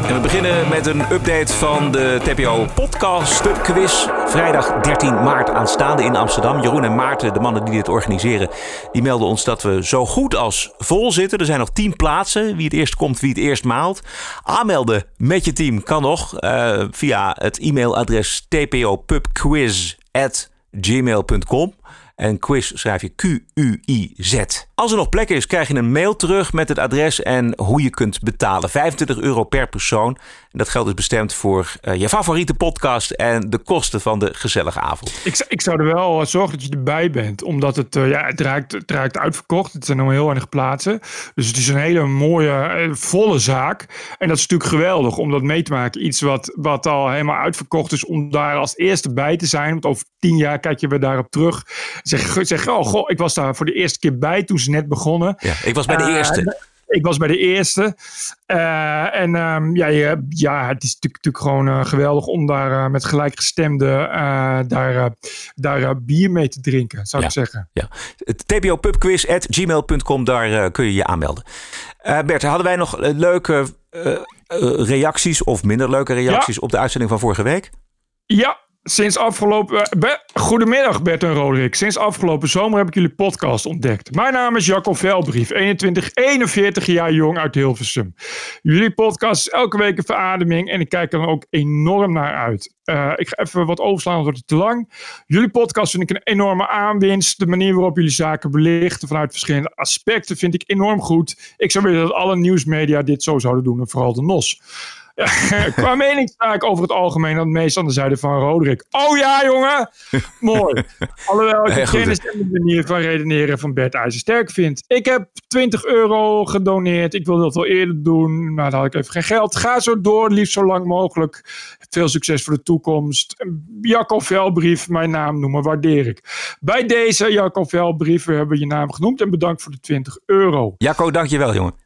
En we beginnen met een update van de TPO Podcast Quiz. Vrijdag 13 maart aanstaande in Amsterdam. Jeroen en Maarten, de mannen die dit organiseren, die melden ons dat we zo goed als vol zitten. Er zijn nog 10 plaatsen. Wie het eerst komt, wie het eerst maalt. Aanmelden met je team kan nog uh, via het e-mailadres tpopubquiz.gmail.com. En quiz schrijf je Q-U-I-Z. Als er nog plek is, krijg je een mail terug met het adres en hoe je kunt betalen. 25 euro per persoon. En dat geld is bestemd voor uh, je favoriete podcast en de kosten van de gezellige avond. Ik, ik zou er wel zorgen dat je erbij bent. Omdat het, uh, ja, het, raakt, het raakt uitverkocht. Het zijn nog heel weinig plaatsen. Dus het is een hele mooie, volle zaak. En dat is natuurlijk geweldig om dat mee te maken. Iets wat, wat al helemaal uitverkocht is. Om daar als eerste bij te zijn. Want over tien jaar kijk je weer daarop terug. Zeg, zeg oh goh, ik was daar voor de eerste keer bij toen ze net begonnen. Ja, ik was bij de eerste. Ik was bij de eerste. Uh, en um, ja, je, ja, het is natuurlijk, natuurlijk gewoon uh, geweldig om daar uh, met gelijkgestemden daar, daar bier mee te drinken, zou ja, ik zeggen. Ja. tbopubquiz.gmail.com, daar kun je je aanmelden. Bert, hadden wij nog leuke reacties of minder leuke reacties ja. op de uitzending van vorige week? Ja, Sinds afgelopen. Be, goedemiddag, Bert en Roderick. Sinds afgelopen zomer heb ik jullie podcast ontdekt. Mijn naam is Jacob Velbrief, 21, 41 jaar jong uit Hilversum. Jullie podcast is elke week een verademing en ik kijk er dan ook enorm naar uit. Uh, ik ga even wat overslaan, want wordt het te lang. Jullie podcast vind ik een enorme aanwinst. De manier waarop jullie zaken belichten vanuit verschillende aspecten vind ik enorm goed. Ik zou willen dat alle nieuwsmedia dit zo zouden doen en vooral de NOS. *laughs* Qua mening sta ik over het algemeen het meest aan de zijde van Roderick. Oh ja, jongen! *laughs* Mooi. Alhoewel ik de kennis en de manier van redeneren van Bert IJzersterk vind. Ik heb 20 euro gedoneerd. Ik wilde dat wel eerder doen, maar dan had ik even geen geld. Ga zo door, liefst zo lang mogelijk. Veel succes voor de toekomst. Jacco Velbrief, mijn naam noemen, waardeer ik. Bij deze Jacco Velbrief, we hebben je naam genoemd en bedankt voor de 20 euro. Jacco, dankjewel jongen.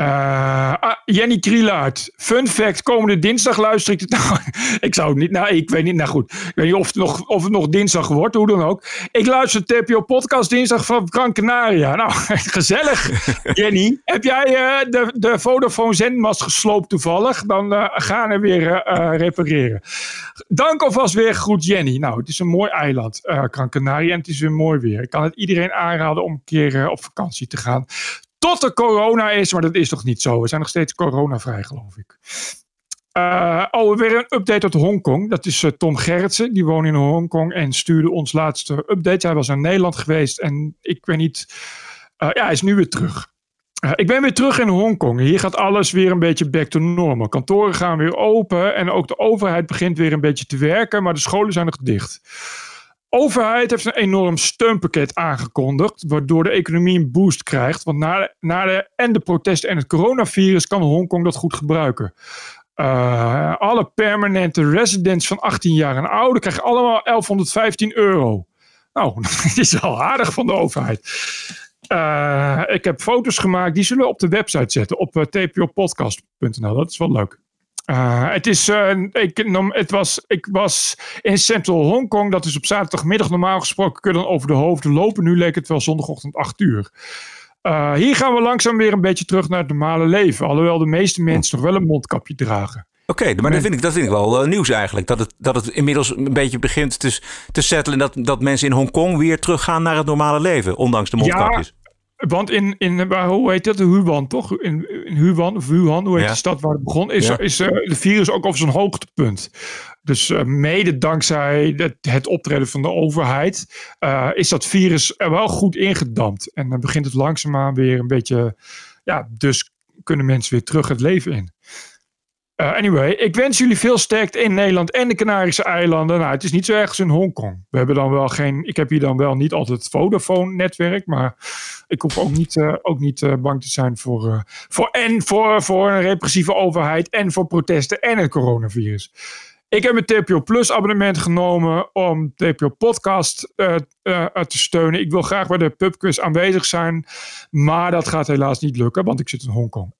Eh, ah, Jenny Krielaert. Fun fact, komende dinsdag luister ik het. *laughs* Nou, ik zou het niet, nou, ik weet niet, nou goed. Ik weet niet of het nog, of het nog dinsdag wordt, hoe dan ook. Ik luister de TPO podcast dinsdag van Gran Canaria. Nou, *laughs* gezellig. *laughs* Jenny, heb jij eh, de, de Vodafone zendmast gesloopt toevallig? Dan eh, gaan we weer repareren. Dank alvast weer, groet Jenny. Nou, het is een mooi eiland, Gran Canaria, en het is weer mooi weer. Ik kan het iedereen aanraden om een keer op vakantie te gaan. Tot er corona is, maar dat is toch niet zo. We zijn nog steeds coronavrij, geloof ik. Eh, oh, weer een update uit Hongkong. Dat is eh, Tom Gerritsen. Die woont in Hongkong en stuurde ons laatste update. Hij was naar Nederland geweest en ik weet niet. eh, ja, hij is nu weer terug. Ik ben weer terug in Hongkong. Hier gaat alles weer een beetje back to normal. Kantoren gaan weer open en ook de overheid begint weer een beetje te werken, maar de scholen zijn nog dicht. Overheid heeft een enorm steunpakket aangekondigd, waardoor de economie een boost krijgt. Want na de, na de, en de protesten en het coronavirus kan Hongkong dat goed gebruiken. Eh, alle permanente residents van 18 jaar en ouder krijgen allemaal 1115 euro. Nou, *laughs* dat is wel aardig van de overheid. Eh, ik heb foto's gemaakt, die zullen we op de website zetten, op uh, tpopodcast.nl. Dat is wel leuk. Uh, het, is, uh, ik, het was, ik was in Central Hongkong. Dat is op zaterdagmiddag normaal gesproken. Kun je dan over de hoofden lopen. Nu leek het wel zondagochtend 8 uur. Uh, hier gaan we langzaam weer een beetje terug naar het normale leven. Alhoewel de meeste mensen nog wel een mondkapje dragen. Oké, okay, maar dat vind ik, dat vind ik wel uh, nieuws eigenlijk. Dat het, dat het inmiddels een beetje begint te, te settelen. Dat, dat mensen in Hongkong weer teruggaan naar het normale leven. Ondanks de mondkapjes. Ja. Want in, in hoe heet dat? Huan, toch? In, in Huan, of Wuhan, hoe heet ja. de stad waar het begon, is, ja. is uh, de virus ook op zijn hoogtepunt. Dus uh, mede dankzij het, het, optreden van de overheid uh, is dat virus er wel goed ingedampt. En dan begint het langzaamaan weer een beetje, ja, dus kunnen mensen weer terug het leven in. Uh, anyway, ik wens jullie veel sterkte in Nederland en de Canarische eilanden. Nou, het is niet zo erg als in Hongkong. We hebben dan wel geen. Ik heb hier dan wel niet altijd het Vodafone-netwerk. Maar ik hoef ook niet, uh, ook niet uh, bang te zijn voor. voor en voor, voor een repressieve overheid. En voor protesten en het coronavirus. Ik heb een TPO Plus abonnement genomen om TPO Podcast te steunen. Ik wil graag bij de pubquiz aanwezig zijn. Maar dat gaat helaas niet lukken, want ik zit in Hongkong.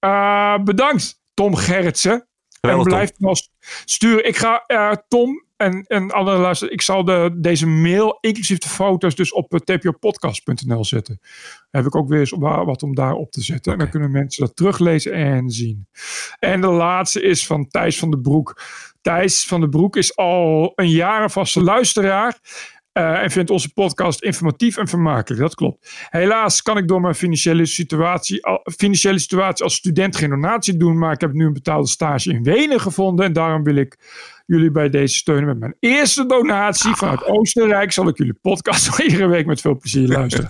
Bedankt, Tom Gerritsen. En blijf nog sturen. Ik ga uh, Tom en, en alle luisteren. Ik zal de, deze mail, inclusief de foto's, dus op tpopodcast.nl zetten. Heb ik ook weer eens wat om daar op te zetten. Okay. En dan kunnen mensen dat teruglezen en zien. En de laatste is van Thijs van den Broek. Thijs van den Broek is al een jaar een vaste luisteraar. Uh, en vindt onze podcast informatief en vermakelijk. Dat klopt. Helaas kan ik door mijn financiële situatie, al, financiële situatie als student geen donatie doen. Maar ik heb nu een betaalde stage in Wenen gevonden. En daarom wil ik jullie bij deze steunen met mijn eerste donatie. Vanuit Oostenrijk zal ik jullie podcast *laughs* iedere week met veel plezier luisteren.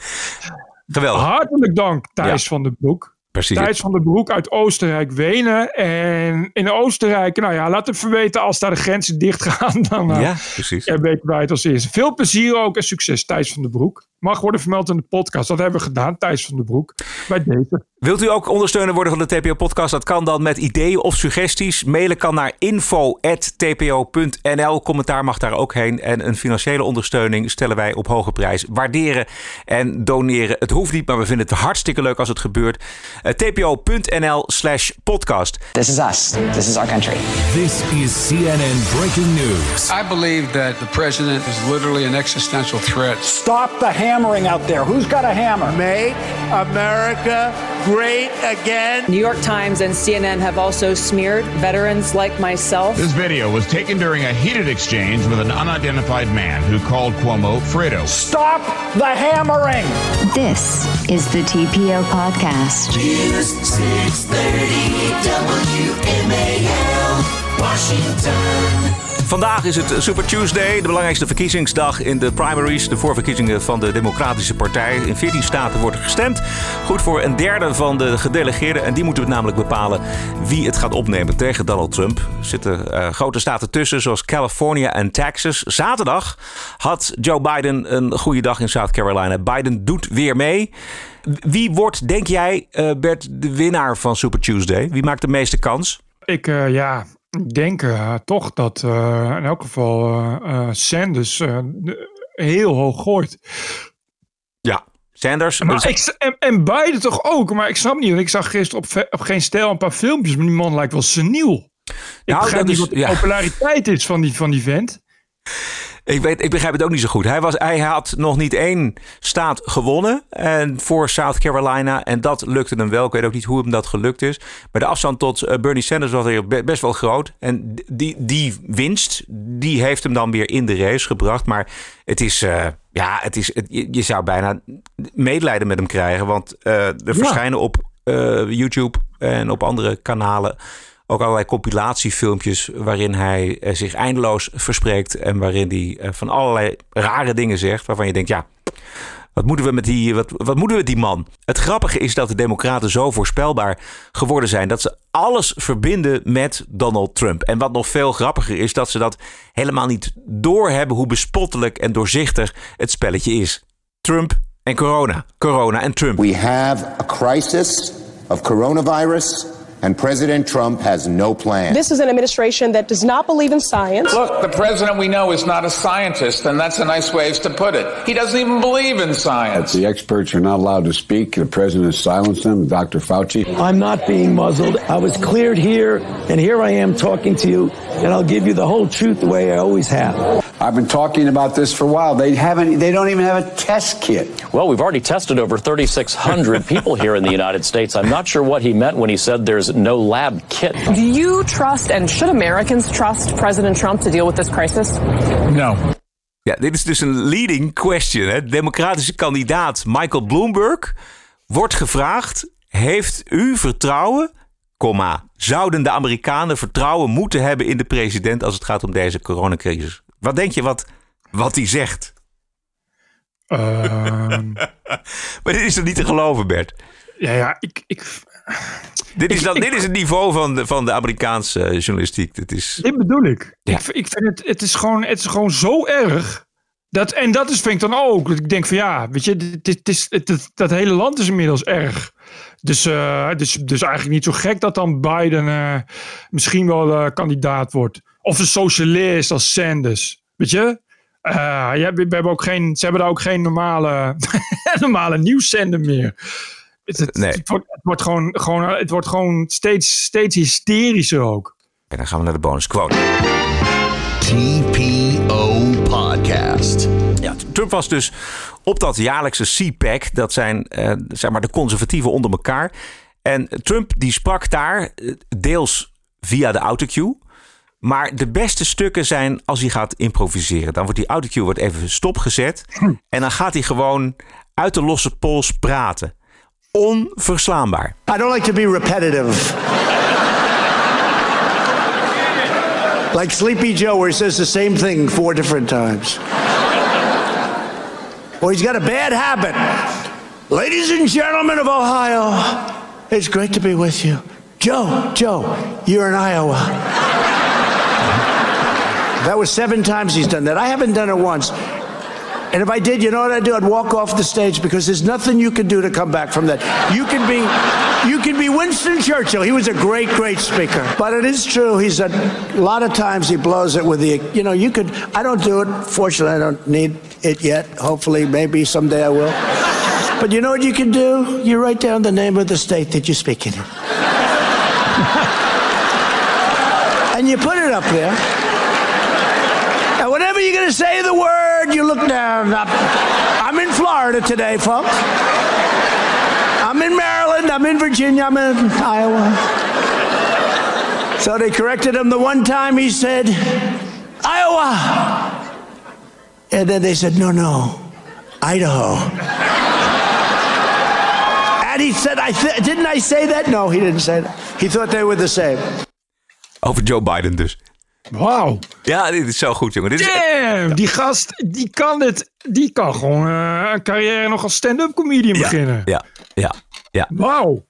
Geweldig. Hartelijk dank, Thijs ja. van den Broek. Precies. Thijs van den Broek uit Oostenrijk, Wenen. En in Oostenrijk, nou ja, laat even weten als daar de grenzen dicht gaan. *laughs* Dan uh, ja, precies. weten wij het als eerste. Veel plezier ook en succes, Thijs van den Broek. Mag worden vermeld in de podcast. Dat hebben we gedaan, Thijs van den Broek. Bij deze. Wilt u ook ondersteuner worden van de TPO-podcast? Dat kan dan met ideeën of suggesties. Mailen kan naar info.tpo.nl. Commentaar mag daar ook heen. En een financiële ondersteuning stellen wij op hoge prijs. Waarderen en doneren. Het hoeft niet, maar we vinden het hartstikke leuk als het gebeurt. Uh, tpo.nl slash podcast. This is us. This is our country. This is CNN Breaking News. I believe that the president is literally an existential threat. Stop the hammering out there. Who's got a hammer? Make America great again. New York Times and CNN have also smeared veterans like myself. This video was taken during a heated exchange with an unidentified man who called Cuomo Fredo. Stop the hammering. This is the TPO podcast. News 630 WMAL, Washington. Vandaag is het Super Tuesday, de belangrijkste verkiezingsdag in de primaries, de voorverkiezingen van de Democratische Partij. In 14 staten wordt er gestemd. Goed voor een derde van de gedelegeerden. En die moeten namelijk bepalen wie het gaat opnemen tegen Donald Trump. Er zitten uh, grote staten tussen, zoals California en Texas. Zaterdag had Joe Biden een goede dag in South Carolina. Biden doet weer mee. Wie wordt, denk jij, uh, Bert, de winnaar van Super Tuesday? Wie maakt de meeste kans? Ik, uh, ja, ik denk uh, toch dat uh, in elk geval uh, Sanders heel hoog gooit. Ja, Sanders. Maar ik, en, en Biden toch ook. Maar ik snap niet. Ik zag gisteren op, op Geen Stijl een paar filmpjes. Maar die man lijkt wel seniel. Ik nou, begrijp niet is, wat de ja. populariteit is van die, van die vent. Ik, weet, ik begrijp het ook niet zo goed. Hij, was, hij had nog niet één staat gewonnen en voor South Carolina. En dat lukte hem wel. Ik weet ook niet hoe hem dat gelukt is. Maar de afstand tot uh, Bernie Sanders was best wel groot. En die, die winst, die heeft hem dan weer in de race gebracht. Maar het is... Uh, ja, het is, het, je, zou bijna medelijden met hem krijgen. Want uh, er ja. verschijnen op YouTube en op andere kanalen ook allerlei compilatiefilmpjes waarin hij uh, zich eindeloos verspreekt en waarin hij uh, van allerlei rare dingen zegt waarvan je denkt, ja, wat moeten we met die, wat, wat moeten we met die man? Het grappige is dat de Democraten zo voorspelbaar geworden zijn dat ze alles verbinden met Donald Trump. En wat nog veel grappiger is, dat ze dat helemaal niet doorhebben hoe bespottelijk en doorzichtig het spelletje is. Trump en corona, corona en Trump. We have a crisis of coronavirus. And President Trump has no plan. This is an administration that does not believe in science. Look, the president we know is not a scientist, and that's a nice way to put it. He doesn't even believe in science. The experts are not allowed to speak. The president has silenced them. Dr. Fauci. I'm not being muzzled. I was cleared here, and here I am talking to you, and I'll give you the whole truth the way I always have. I've been talking about this for a while. They haven't. They don't even have a test kit. Well, we've already tested over 3,600 people here in the United States. I'm not sure what he meant when he said there's no lab kit. Do you trust and should Americans trust President Trump to deal with this crisis? No. Ja, dit is dus een leading question. Hè? Democratische kandidaat Michael Bloomberg wordt gevraagd: Heeft u vertrouwen? Komma, zouden de Amerikanen vertrouwen moeten hebben in de president als het gaat om deze coronacrisis? Wat denk je wat, wat hij zegt? Um... *laughs* maar dit is toch niet te geloven, Bert? Ja, ja, ik. ik... *laughs* Dit is, dan, dit is het niveau van de, van de Amerikaanse journalistiek. Dit, is... dit bedoel ik. Ja. ik. Ik vind het, het is gewoon, het is gewoon zo erg. Dat, en dat is, vind ik dan ook. Ik denk van ja, weet je, het, het is, het, dat hele land is inmiddels erg. Dus, uh, dus, dus eigenlijk niet zo gek dat dan Biden uh, misschien wel uh, kandidaat wordt. Of een socialist als Sanders. Weet je? Ja, we, we, hebben ook geen, ze hebben daar ook geen normale, *laughs* normale nieuwszender meer. Het, het, nee. het, wordt, het, wordt, gewoon, gewoon, het wordt gewoon steeds, steeds hysterischer ook. En dan gaan we naar de bonus quote. TPO Podcast. Ja, Trump was dus op dat jaarlijkse CPAC. Dat zijn uh, zeg maar de conservatieven onder elkaar. En Trump die sprak daar deels via de autocue. Maar de beste stukken zijn als hij gaat improviseren. Dan wordt die autocue wordt even stopgezet. En dan gaat hij gewoon uit de losse pols praten. Onverslaanbaar. I don't like to be repetitive. like Sleepy Joe, where he says the same thing four different times. Well, he's got a bad habit. Ladies and gentlemen of Ohio, it's great to be with you. Joe, Joe, you're in Iowa. That was seven times he's done that. I haven't done it once. And if I did, you know what I'd do? I'd walk off the stage because there's nothing you can do to come back from that. You can be, you can be Winston Churchill. He was a great, great speaker. But it is true. He's a, a lot of times he blows it with the, you know, you could. I don't do it. Fortunately, I don't need it yet. Hopefully, maybe someday I will. But you know what you can do? You write down the name of the state that you're speaking in, *laughs* and you put it up there. And whenever you're going to say the word, you look down. I'm in Florida today, folks. I'm in Maryland. I'm in Virginia. I'm in Iowa. So they corrected him the one time he said, Iowa. And then they said, no, no, Idaho. and he said, I th- didn't I say that? No, he didn't say that. He thought they were the same. Over Joe Biden dus. Wauw. Ja, dit is zo goed, jongen. Dit is, Damn, die gast, die kan het. Die kan gewoon eh, een carrière nog als stand-up comedian beginnen. ja, ja, ja. Wauw.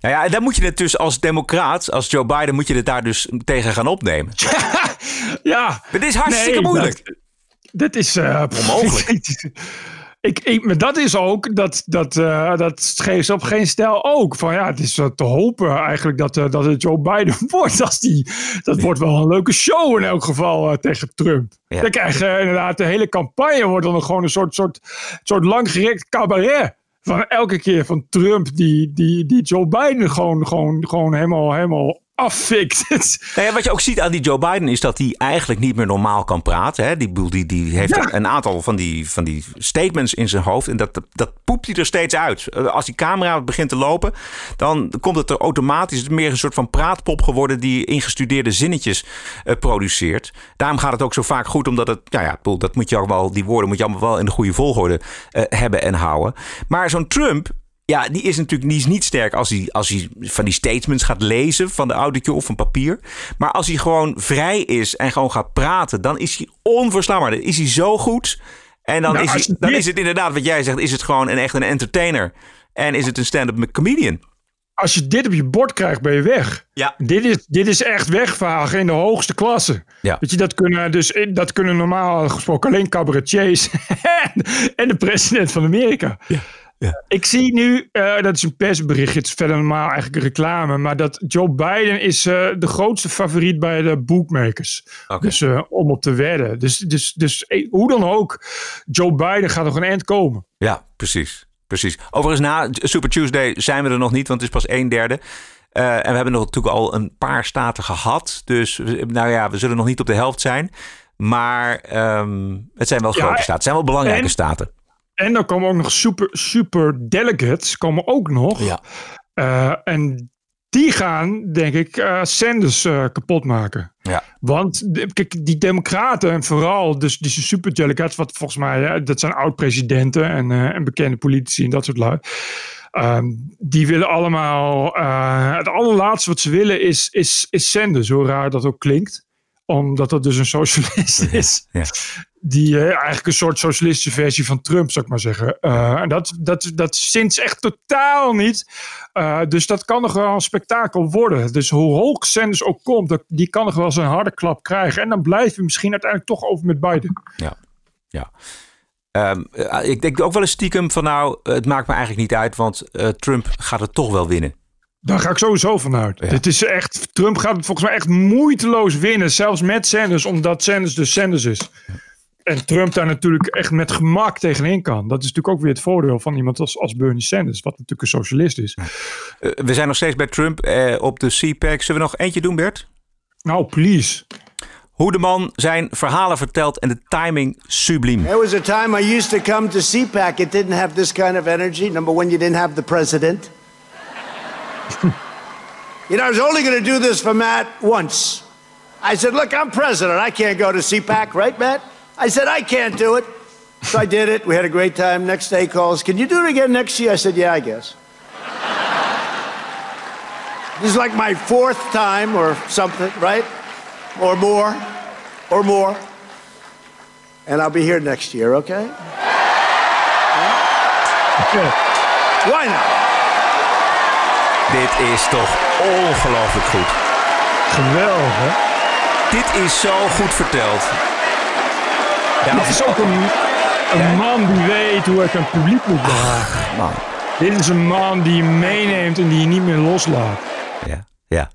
Nou ja, en dan moet je het dus als democraat, als Joe Biden, moet je het daar dus tegen gaan opnemen. *laughs* Ja. Maar dit is hartstikke Nee, moeilijk. Dat, dat is... eh, Onmogelijk. *laughs* Ik, ik, maar dat is ook, dat, dat, eh, dat geeft op geen stijl ook. Van ja, het is te hopen eigenlijk dat, eh, dat het Joe Biden *laughs* wordt. Als die, dat wordt wel een leuke show in elk geval eh, tegen Trump. Ja. Dan krijg je inderdaad de hele campagne wordt dan gewoon een soort, soort, soort langgerekt cabaret. Van elke keer van Trump die, die, die Joe Biden gewoon, gewoon, gewoon helemaal, helemaal affikt. *laughs* Nou ja, wat je ook ziet aan die Joe Biden is dat hij eigenlijk niet meer normaal kan praten. Hè? Die, die, die heeft Ja. een aantal van die, van die statements in zijn hoofd. En dat, dat, poept hij er steeds uit. Als die camera begint te lopen, dan komt het er automatisch. Het meer een soort van praatpop geworden die ingestudeerde zinnetjes eh, produceert. Daarom gaat het ook zo vaak goed, omdat het, nou ja, dat moet je ook wel, die woorden moet je allemaal wel in de goede volgorde eh, hebben en houden. Maar zo'n Trump, ja, die is natuurlijk die is niet sterk als hij, als hij van die statements gaat lezen van de auditje of van papier. Maar als hij gewoon vrij is en gewoon gaat praten, dan is hij onverslaanbaar. Dan is hij zo goed. En dan, Nou, is, hij, dan is het inderdaad wat jij zegt, is het gewoon een, echt een entertainer. En is het een stand-up comedian. Als je dit op je bord krijgt, ben je weg. Ja. Dit is, dit is echt wegvagen in de hoogste klasse. Ja. Weet je, dat kunnen, dus, dat kunnen normaal gesproken alleen cabaretiers *laughs* en de president van Amerika. Ja. Ik zie nu, eh, dat is een persbericht, het is verder normaal eigenlijk reclame, maar dat Joe Biden is eh, de grootste favoriet bij de bookmakers. Dus eh, om op te wedden. Dus, dus, dus hoe dan ook, Joe Biden gaat nog een eind komen. Ja, precies. precies. Overigens, na Super Tuesday zijn we er nog niet, want het is pas een derde. En we hebben nog natuurlijk al een paar staten gehad. Dus nou ja, we zullen nog niet op de helft zijn. Maar ehm, het zijn wel Ja, grote staten. Het zijn wel belangrijke en- staten. En dan komen ook nog super, super delegates, komen ook nog. Ja. Eh, en die gaan, denk ik, eh Sanders eh, kapot maken. Ja. Want kijk, die democraten en vooral dus die superdelegates, wat volgens mij, dat zijn oud-presidenten en, en bekende politici en dat soort lui. Ehm, die willen allemaal, het allerlaatste wat ze willen is, is, is Sanders, hoe raar dat ook klinkt. Omdat dat dus een socialist is. Ja. Die eh, eigenlijk een soort socialistische versie van Trump, zou ik maar zeggen. Eh, en dat, dat, dat sinds echt totaal niet. Eh, dus dat kan nog wel een spektakel worden. Dus hoe hoog Sanders ook komt, dat, die kan nog wel eens een harde klap krijgen. En dan blijven we misschien uiteindelijk toch over met Biden. Ja. ja. Ehm, eh, ik denk ook wel eens stiekem van nou, het maakt me eigenlijk niet uit, want Trump gaat het toch wel winnen. Daar ga ik sowieso vanuit. Dit is echt, Trump gaat het volgens mij echt moeiteloos winnen. Zelfs met Sanders, omdat Sanders dus Sanders is. En Trump daar natuurlijk echt met gemak tegenin kan. Dat is natuurlijk ook weer het voordeel van iemand als, als Bernie Sanders. Wat natuurlijk een socialist is. Eh, we zijn nog steeds bij Trump eh, op de CPAC. Zullen we nog eentje doen, Bert? Nou, please. Hoe de man zijn verhalen vertelt en de timing subliem. There was a time I used to come to CPAC. It didn't have this kind of energy. Number one, you didn't have the president. *laughs* you know, I was only going to do this for Matt once. I said, Look, I'm president. I can't go to CPAC, right, Matt? I said, I can't do it. So I did it. We had a great time. Next day calls, Can you do it again next year? I said, Yeah, I guess. *laughs* this is like my fourth time or something, right? Or more. Or more. And I'll be here next year, okay? *laughs* Why not? Dit is toch ongelooflijk goed. Geweldig, hè? Dit is zo goed verteld. Ja, Dit is ook een, een man die weet hoe het een publiek moet behagen. man. Dit is een man die je meeneemt en die je niet meer loslaat. Ja, ja.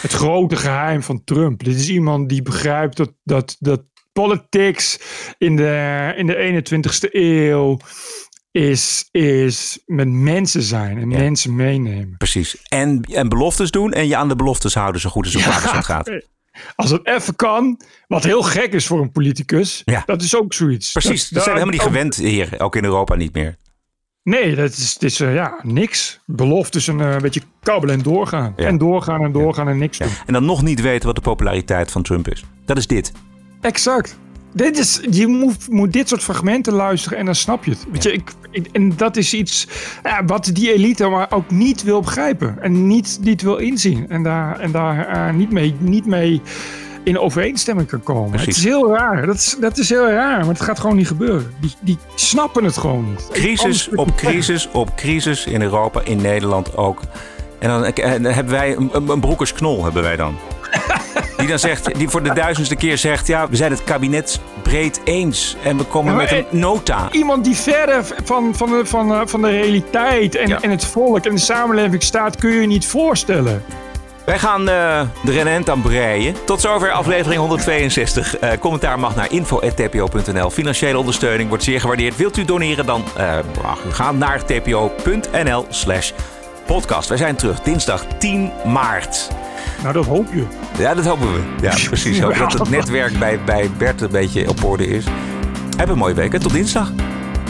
Het grote geheim van Trump. Dit is iemand die begrijpt dat, dat, dat politics in de, in de 21ste eeuw is, is met mensen zijn en mensen meenemen. Precies. En, en beloftes doen en je aan de beloftes houden zo goed als het ja. gaat. *laughs* Als het even kan, wat heel gek is voor een politicus, Ja. dat is ook zoiets. Precies, dat, zijn we helemaal niet gewend hier, ook in Europa niet meer. Nee, dat is, het is eh, ja, niks. Beloftes een eh, beetje kabbelen en doorgaan. Ja. En doorgaan en doorgaan en niks doen. En dan nog niet weten wat de populariteit van Trump is. Dat is dit. Exact. Dit is, je moet, moet dit soort fragmenten luisteren en dan snap je het. Weet je, ik, ik- en dat is iets ja, wat die elite maar ook niet wil begrijpen. En niet, niet wil inzien. En daar, en daar eh, niet, mee, niet mee in overeenstemming kan komen. Precies. Het is heel raar. Dat is, dat is heel raar, maar het gaat gewoon niet gebeuren. Die, die snappen het gewoon niet. Crisis op crisis op crisis in Europa, in Nederland ook. En dan, en dan hebben wij een, een, een broekersknol hebben wij dan. Die dan zegt, die voor de duizendste keer zegt, ja, we zijn het kabinet breed eens en we komen Ja, met een nota. Iemand die verder van, van, de, van, eh, van de realiteit en, en het volk en de samenleving staat, kun je je niet voorstellen. Wij gaan eh, de renent aan breien. Tot zover aflevering 162. Eh, commentaar mag naar info.tpo.nl. Financiële ondersteuning wordt zeer gewaardeerd. Wilt u doneren, dan eh, mag u gaan naar tpo.nl slash podcast. Wij zijn terug dinsdag 10 maart. Nou, dat hoop je. Ja, dat hopen we. Ja, precies. Hoop dat het netwerk bij, bij Bert een beetje op orde is. Heb een mooie week. hè. Tot dinsdag.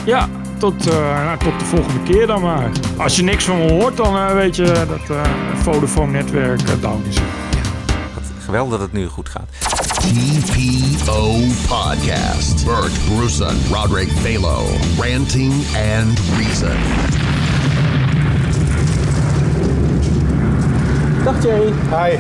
Ja, tot, eh, nou, tot de volgende keer dan maar. Als je niks van me hoort, dan eh, weet je dat eh Vodafone-netwerk down is. Geweldig dat het nu goed gaat. TPO Podcast. Bert Bruson, Roderick Balo. Ranting and Reason. Dag Thierry. Hi.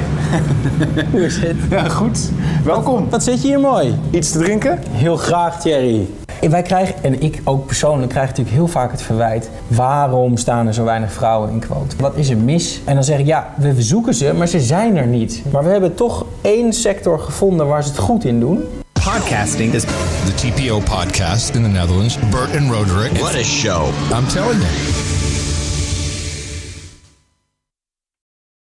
*laughs* Hoe is het? Ja, goed. Welkom. Wat zit je hier mooi? Iets te drinken? Heel graag Thierry. En wij krijgen, en ik ook persoonlijk, krijg natuurlijk heel vaak het verwijt... waarom staan er zo weinig vrouwen in quote? Wat is er mis? En dan zeg ik, ja, we zoeken ze, maar ze zijn er niet. Maar we hebben toch één sector gevonden waar ze het goed in doen. Podcasting is the TPO podcast in the Netherlands. Bert and Roderick. What a show. I'm telling you.